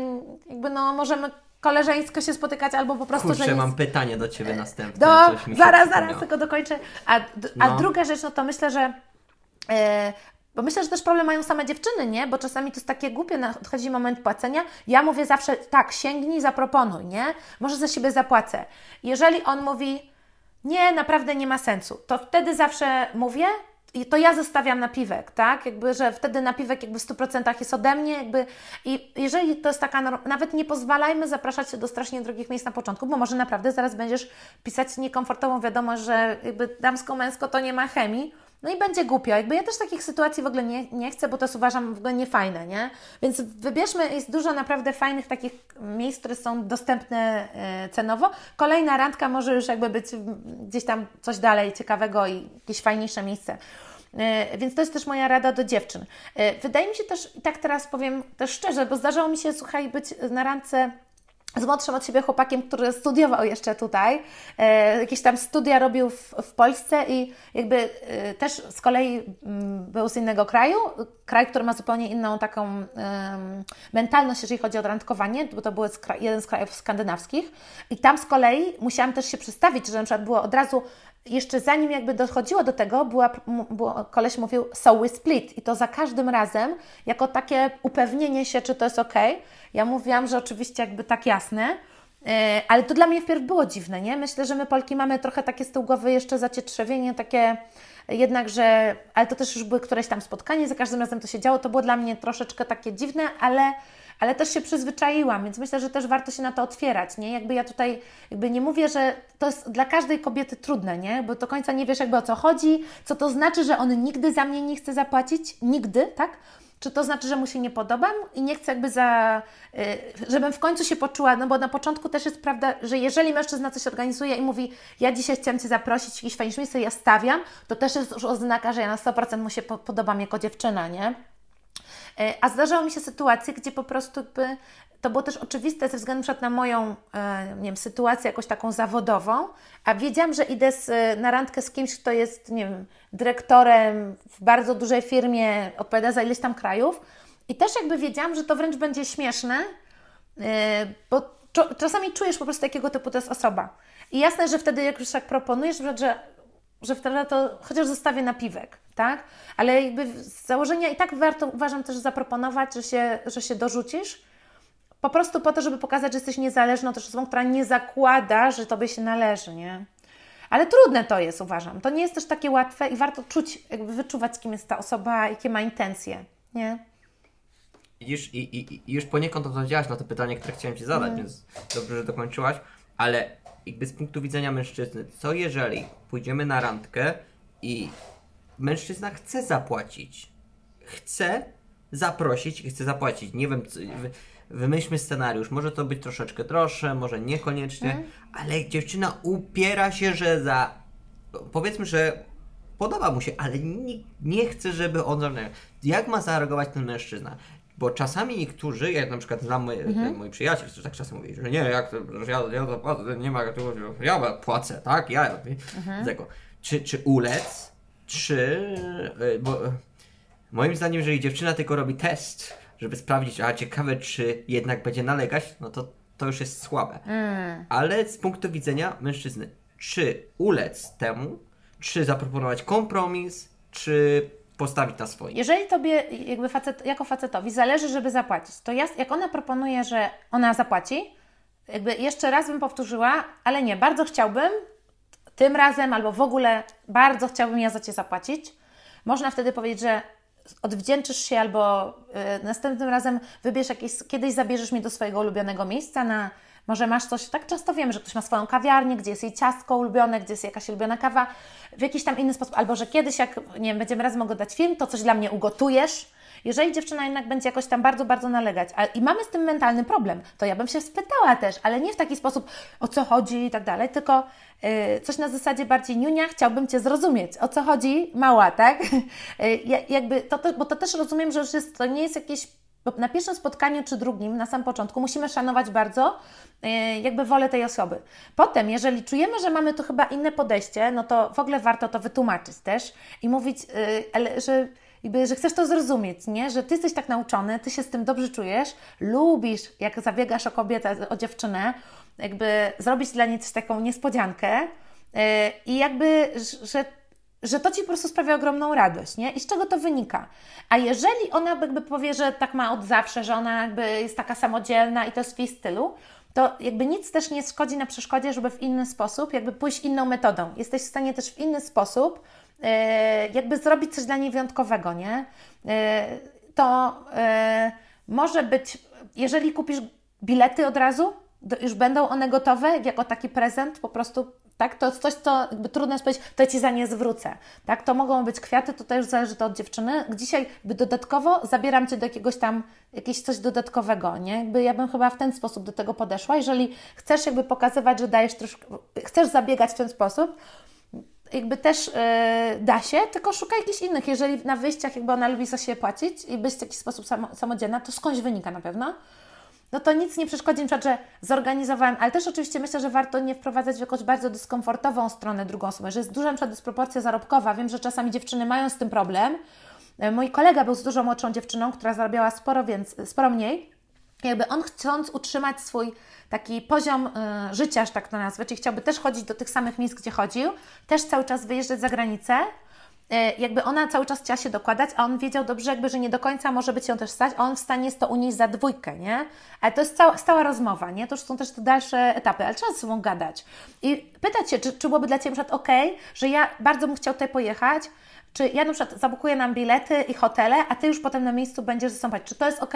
jakby no możemy koleżeńsko się spotykać albo po prostu, Kurczę, że... mam pytanie do Ciebie następne. Do, zaraz, zaraz tylko dokończę. A, a no. druga rzecz, no to myślę, że yy, bo myślę, że też problem mają same dziewczyny, nie? Bo czasami to jest takie głupie, nadchodzi moment płacenia. Ja mówię zawsze tak, sięgnij, zaproponuj, nie? Może za siebie zapłacę. Jeżeli on mówi, nie, naprawdę nie ma sensu, to wtedy zawsze mówię, i to ja zostawiam napiwek, tak? Jakby, że wtedy napiwek jakby w 100% jest ode mnie, jakby i jeżeli to jest taka, nawet nie pozwalajmy zapraszać się do strasznie drogich miejsc na początku, bo może naprawdę zaraz będziesz pisać niekomfortową wiadomość, że jakby damsko-męsko to nie ma chemii, no i będzie głupio. Jakby ja też takich sytuacji w ogóle nie, nie chcę, bo to uważam w ogóle niefajne, nie? Więc wybierzmy, jest dużo naprawdę fajnych takich miejsc, które są dostępne e, cenowo. Kolejna randka może już jakby być gdzieś tam coś dalej ciekawego i jakieś fajniejsze miejsce. E, więc to jest też moja rada do dziewczyn. E, wydaje mi się też, i tak teraz powiem też szczerze, bo zdarzało mi się, słuchaj, być na randce z młodszym od siebie chłopakiem, który studiował jeszcze tutaj, e, jakieś tam studia robił w, w Polsce i jakby e, też z kolei m, mm, był z innego kraju, kraj, który ma zupełnie inną taką e, mentalność, jeżeli chodzi o randkowanie, bo to był jeden z krajów skandynawskich. I tam z kolei musiałam też się przedstawić, że na przykład było od razu jeszcze zanim jakby dochodziło do tego, była, koleś mówił so we split i to za każdym razem, jako takie upewnienie się, czy to jest ok. Ja mówiłam, że oczywiście jakby tak jasne, e, ale to dla mnie wpierw było dziwne, nie? Myślę, że my Polki mamy trochę takie z tyłu głowy jeszcze zacietrzewienie, takie jednak, że, ale to też już były któreś tam spotkanie, za każdym razem to się działo, to było dla mnie troszeczkę takie dziwne, ale ale też się przyzwyczaiłam, więc myślę, że też warto się na to otwierać, nie? Jakby ja tutaj jakby nie mówię, że to jest dla każdej kobiety trudne, nie? Bo do końca nie wiesz jakby o co chodzi, co to znaczy, że on nigdy za mnie nie chce zapłacić, nigdy, tak? Czy to znaczy, że mu się nie podobam i nie chcę jakby za, y, żebym w końcu się poczuła, no bo na początku też jest prawda, że jeżeli mężczyzna coś organizuje i mówi, ja dzisiaj chciałam Cię zaprosić jakieś fajniejsze miejsce, ja stawiam, to też jest już oznaka, że ja na 100% mu się podobam jako dziewczyna, nie? E, a zdarzały mi się sytuacje, gdzie po prostu jakby to było też oczywiste ze względu na moją e, nie wiem, sytuację jakąś taką zawodową, a wiedziałam, że idę z, na randkę z kimś, kto jest nie wiem, dyrektorem w bardzo dużej firmie, odpowiada za ileś tam krajów i też jakby wiedziałam, że to wręcz będzie śmieszne, e, bo czasami czujesz po prostu, jakiego typu to jest osoba. I jasne, że wtedy jak już tak proponujesz, że że wtedy to chociaż zostawię napiwek, tak? Ale jakby z założenia i tak warto, uważam też zaproponować, że się, że się dorzucisz, po prostu po to, żeby pokazać, że jesteś niezależną też osobą, która nie zakłada, że Tobie się należy, nie? Ale trudne to jest, uważam. To nie jest też takie łatwe i warto czuć, jakby wyczuwać, kim jest ta osoba, jakie ma intencje, nie? Już, i, i, i już poniekąd odpowiedziałaś na to pytanie, które chciałem Ci zadać, mm. więc dobrze, że dokończyłaś, ale jakby z punktu widzenia mężczyzny, co jeżeli pójdziemy na randkę i mężczyzna chce zapłacić, chce zaprosić i chce zapłacić, nie wiem, wymyślmy scenariusz, może to być troszeczkę droższe, może niekoniecznie, mm. ale dziewczyna upiera się, że za, powiedzmy, że podoba mu się, ale nie, nie chce, żeby on, jak ma zareagować ten mężczyzna? Bo czasami niektórzy, jak na przykład znam mój, mhm. mój przyjaciel, który tak czasem mówi, że nie, jak to, że ja, ja zapłacę, nie ma, ja płacę, tak, ja mhm. tego. Czy, czy ulec, czy, e, bo moim zdaniem, jeżeli dziewczyna tylko robi test, żeby sprawdzić, a ciekawe, czy jednak będzie nalegać, no to to już jest słabe. Ale z punktu widzenia mężczyzny, czy ulec temu, czy zaproponować kompromis, czy postawić na swoim. Jeżeli tobie, jakby facet, jako facetowi, zależy, żeby zapłacić, to ja, jak ona proponuje, że ona zapłaci, jakby jeszcze raz bym powtórzyła, ale nie, bardzo chciałbym tym razem albo w ogóle bardzo chciałbym ja za Cię zapłacić. Można wtedy powiedzieć, że odwdzięczysz się albo y, następnym razem wybierz jakieś, kiedyś zabierzesz mnie do swojego ulubionego miejsca na może masz coś, tak często wiemy, że ktoś ma swoją kawiarnię, gdzie jest jej ciastko ulubione, gdzie jest jakaś ulubiona kawa, w jakiś tam inny sposób, albo że kiedyś, jak nie wiem, będziemy razem oglądać film, to coś dla mnie ugotujesz. Jeżeli dziewczyna jednak będzie jakoś tam bardzo, bardzo nalegać, a, i mamy z tym mentalny problem, to ja bym się spytała też, ale nie w taki sposób, o co chodzi i tak dalej, tylko yy, coś na zasadzie bardziej niunia, chciałbym Cię zrozumieć, o co chodzi, mała, tak? Yy, jakby to, to, bo to też rozumiem, że już jest, to nie jest jakieś bo na pierwszym spotkaniu czy drugim, na sam początku, musimy szanować bardzo yy, jakby wolę tej osoby. Potem, jeżeli czujemy, że mamy tu chyba inne podejście, no to w ogóle warto to wytłumaczyć też i mówić, yy, że jakby, że chcesz to zrozumieć, nie? Że ty jesteś tak nauczony, ty się z tym dobrze czujesz, lubisz, jak zabiegasz o kobietę, o dziewczynę, jakby zrobić dla niej też taką niespodziankę yy, i jakby, że że to Ci po prostu sprawia ogromną radość, nie? I z czego to wynika? A jeżeli ona jakby powie, że tak ma od zawsze, że ona jakby jest taka samodzielna i to jest w jej stylu, to jakby nic też nie szkodzi na przeszkodzie, żeby w inny sposób, jakby pójść inną metodą. Jesteś w stanie też w inny sposób jakby zrobić coś dla niej wyjątkowego, nie? Yy, to yy, może być, jeżeli kupisz bilety od razu, już będą one gotowe, jako taki prezent, po prostu tak? To jest coś, co jakby trudno jest powiedzieć, to ja Ci za nie zwrócę, tak? To mogą być kwiaty, to też zależy to od dziewczyny. Dzisiaj by dodatkowo zabieram Cię do jakiegoś tam, jakieś coś dodatkowego, nie? Jakby ja bym chyba w ten sposób do tego podeszła. Jeżeli chcesz jakby pokazywać, że dajesz troszkę, chcesz zabiegać w ten sposób, jakby też yy, da się, tylko szukaj jakichś innych. Jeżeli na wyjściach jakby ona lubi za siebie płacić i być w jakiś sposób samodzielna, to skądś wynika na pewno no to nic nie przeszkodzi, na przykład, że zorganizowałem, ale też oczywiście myślę, że warto nie wprowadzać w jakąś bardzo dyskomfortową stronę drugą osobę, że jest duża na przykład dysproporcja zarobkowa. Wiem, że czasami dziewczyny mają z tym problem. E, mój kolega był z dużo młodszą dziewczyną, która zarabiała sporo, więc, sporo mniej. Jakby on chcąc utrzymać swój taki poziom y, życia, że tak to nazwę, czyli chciałby też chodzić do tych samych miejsc, gdzie chodził, też cały czas wyjeżdżać za granicę, E, jakby ona cały czas chciała się dokładać, a on wiedział dobrze, jakby, że nie do końca może być ją też stać, a on w stanie jest to unieść za dwójkę, nie? Ale to jest cała, stała rozmowa, nie? To już są też te dalsze etapy, ale trzeba ze sobą gadać. I pytać się, czy, czy byłoby dla Ciebie na przykład ok, że ja bardzo bym chciał tutaj pojechać, czy ja na przykład zabukuję nam bilety i hotele, a Ty już potem na miejscu będziesz zastąpać. Czy to jest ok?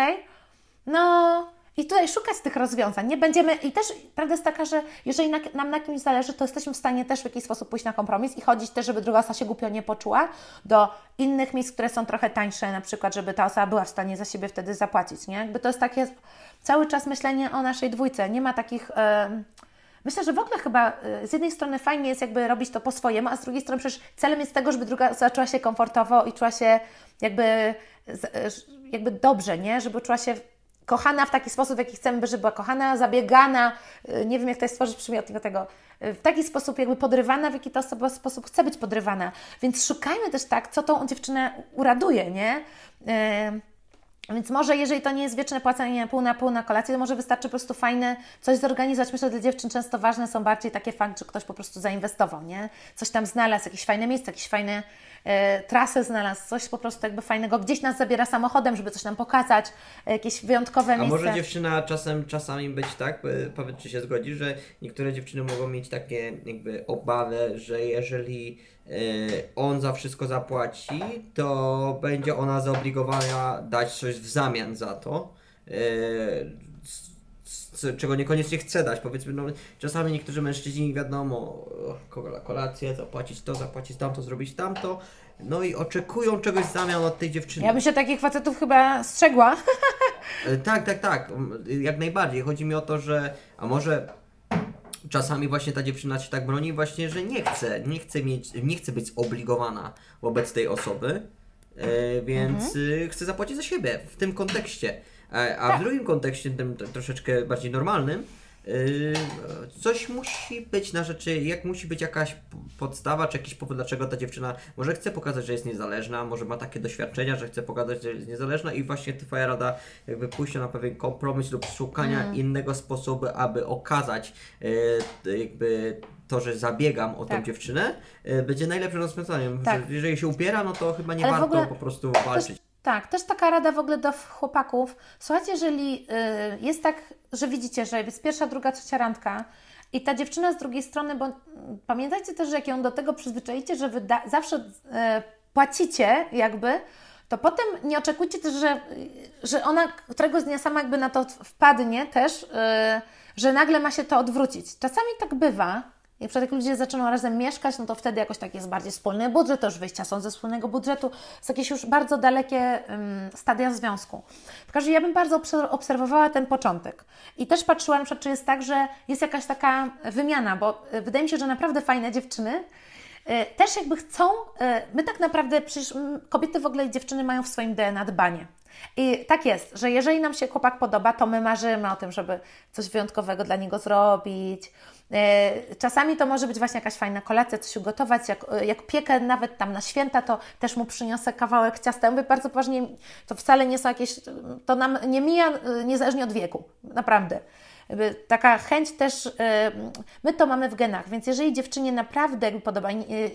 No, i tutaj szukać tych rozwiązań. Nie będziemy, i też prawda jest taka, że jeżeli na, nam na kimś zależy, to jesteśmy w stanie też w jakiś sposób pójść na kompromis i chodzić też, żeby druga osoba się głupio nie poczuła, do innych miejsc, które są trochę tańsze, na przykład, żeby ta osoba była w stanie za siebie wtedy zapłacić, nie? Jakby to jest takie cały czas myślenie o naszej dwójce. Nie ma takich... Yy, Myślę, że w ogóle chyba e, z jednej strony fajnie jest jakby robić to po swojemu, a z drugiej strony przecież celem jest tego, żeby druga zaczęła się komfortowo i czuła się jakby, e, jakby dobrze, nie? Żeby czuła się kochana w taki sposób, w jaki chcemy, żeby była kochana, zabiegana, y, nie wiem jak to jest stworzyć przymiotnik tego, y, w taki sposób jakby podrywana, w jaki ta osoba sposób chce być podrywana. Więc szukajmy też tak, co tą dziewczynę uraduje, nie? Yy, więc może, jeżeli to nie jest wieczne płacenie pół na pół na kolację, to może wystarczy po prostu fajne coś zorganizować. Myślę, że dla dziewczyn często ważne są bardziej takie fakty, że ktoś po prostu zainwestował, nie? Coś tam znalazł, jakieś fajne miejsce, jakieś fajne e, trasy znalazł, coś po prostu jakby fajnego. Gdzieś nas zabiera samochodem, żeby coś nam pokazać, e, jakieś wyjątkowe miejsce. A może dziewczyna czasem, czasami być tak, powiedz czy się zgodzi, że niektóre dziewczyny mogą mieć takie jakby obawy, że jeżeli on za wszystko zapłaci, to będzie ona zobligowana dać coś w zamian za to. Y, czego niekoniecznie chce dać. Powiedzmy, no, czasami niektórzy mężczyźni wiadomo, kolację, zapłacić to, zapłacić tamto, zrobić tamto. No i oczekują czegoś w zamian od tej dziewczyny. Ja bym się takich facetów chyba strzegła. Y, tak, tak, tak. Jak najbardziej. Chodzi mi o to, że a może czasami właśnie ta dziewczyna się tak broni właśnie, że nie chce, nie chce mieć, nie chce być zobligowana wobec tej osoby, e, więc mhm. E, chce zapłacić za siebie w tym kontekście. E, a tak. w drugim kontekście, tym troszeczkę bardziej normalnym, Yy, coś musi być na rzeczy, jak musi być jakaś podstawa, czy jakiś powód, dlaczego ta dziewczyna może chce pokazać, że jest niezależna, może ma takie doświadczenia, że chce pokazać, że jest niezależna i właśnie Twoja rada jakby pójścia na pewien kompromis lub szukania Mm. innego sposobu, aby okazać yy, jakby to, że zabiegam o Tak. dziewczynę, yy, będzie najlepszym rozwiązaniem. Tak. Że jeżeli się upiera, no to chyba nie Ale warto ogóle po prostu walczyć. Tak, też taka rada w ogóle do chłopaków. Słuchajcie, jeżeli y, jest tak, że widzicie, że jest pierwsza, druga, trzecia randka i ta dziewczyna z drugiej strony, bo mm, pamiętajcie też, że jak ją do tego przyzwyczajicie, że wy da, zawsze y, płacicie jakby, to potem nie oczekujcie też, że, że ona któregoś dnia sama jakby na to wpadnie też, y, że nagle ma się to odwrócić. Czasami tak bywa, i na przykład jak ludzie zaczną razem mieszkać, no to wtedy jakoś tak jest bardziej wspólny budżet, to już wyjścia są ze wspólnego budżetu, są jakieś już bardzo dalekie um, stadia związku. W każdym razie ja bym bardzo obser- obserwowała ten początek. I też patrzyła na przykład, czy jest tak, że jest jakaś taka wymiana, bo y, wydaje mi się, że naprawdę fajne dziewczyny y, też jakby chcą, y, my tak naprawdę, przecież kobiety w ogóle i dziewczyny mają w swoim DNA dbanie. I tak jest, że jeżeli nam się chłopak podoba, to my marzymy o tym, żeby coś wyjątkowego dla niego zrobić. E, Czasami to może być właśnie jakaś fajna kolacja, coś ugotować. Jak, jak piekę nawet tam na święta, to też mu przyniosę kawałek ciasta. Ja mówię bardzo poważnie, to wcale nie są jakieś, to nam nie mija e, niezależnie od wieku, naprawdę. Taka chęć też, my to mamy w genach, więc jeżeli dziewczynie naprawdę podoba,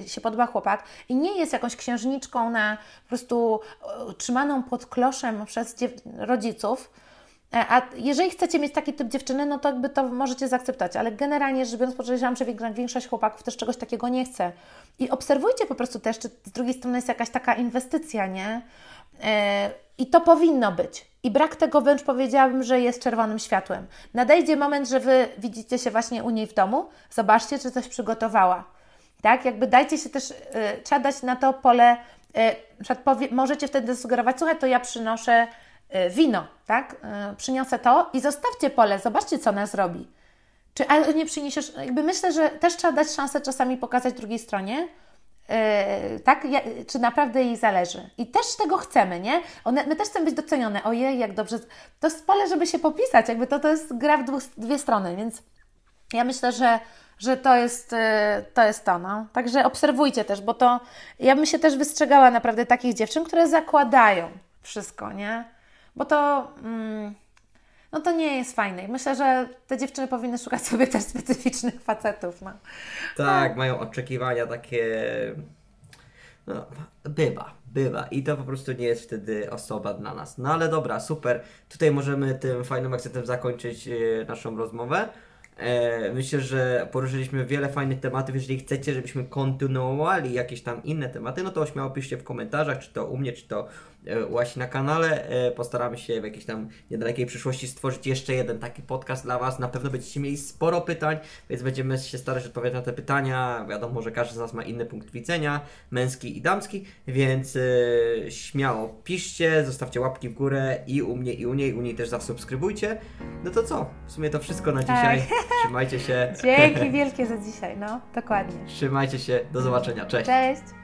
się podoba chłopak i nie jest jakąś księżniczką na po prostu trzymaną pod kloszem przez rodziców, e, a jeżeli chcecie mieć taki typ dziewczyny, no to jakby to możecie zaakceptować, ale generalnie rzecz biorąc, podejrzewam, że większość- chłopaków też czegoś takiego nie chce. I obserwujcie po prostu też, czy z drugiej strony jest jakaś taka inwestycja, nie? E, I to powinno być. I brak tego wręcz powiedziałabym, że jest czerwonym światłem. Nadejdzie moment, że Wy widzicie się właśnie u niej w domu, zobaczcie, czy coś przygotowała. Tak? Jakby dajcie się też, trzeba dać na to pole, możecie wtedy sugerować, słuchaj, to ja przynoszę wino, tak? Y, przyniosę to i zostawcie pole, zobaczcie, co ona zrobi. Czy ale nie przyniesiesz, jakby myślę, że też trzeba dać szansę czasami pokazać drugiej stronie, Yy, tak, ja, czy naprawdę jej zależy. I też tego chcemy, nie? One, my też chcemy być docenione. Ojej, jak dobrze. To jest pole, żeby się popisać, jakby to, to jest gra w dwóch, dwie strony, więc ja myślę, że, że to, jest, yy, to jest to. No. Także obserwujcie też, bo to ja bym się też wystrzegała naprawdę takich dziewczyn, które zakładają wszystko, nie? Bo to. Mm, no to nie jest fajne. I myślę, że te dziewczyny powinny szukać sobie też specyficznych facetów. No. Tak, mają oczekiwania takie. No, bywa, bywa. I to po prostu nie jest wtedy osoba dla nas. No ale dobra, super. Tutaj możemy tym fajnym akcentem zakończyć e, naszą rozmowę. E, myślę, że poruszyliśmy wiele fajnych tematów. Jeżeli chcecie, żebyśmy kontynuowali jakieś tam inne tematy, no to śmiało piszcie w komentarzach, czy to u mnie, czy to e, Asi na kanale. E, postaramy się w jakiejś tam niedalekiej przyszłości stworzyć jeszcze jeden taki podcast dla Was. Na pewno będziecie mieli sporo pytań, więc będziemy się starać odpowiadać na te pytania. Wiadomo, że każdy z nas ma inny punkt widzenia, męski i damski, więc e, śmiało piszcie, zostawcie łapki w górę i u mnie, i u niej, u niej też zasubskrybujcie. No to co? W sumie to wszystko na Tak. dzisiaj. Trzymajcie się. Dzięki wielkie za dzisiaj. No, dokładnie. Trzymajcie się. Do zobaczenia. Cześć. Cześć.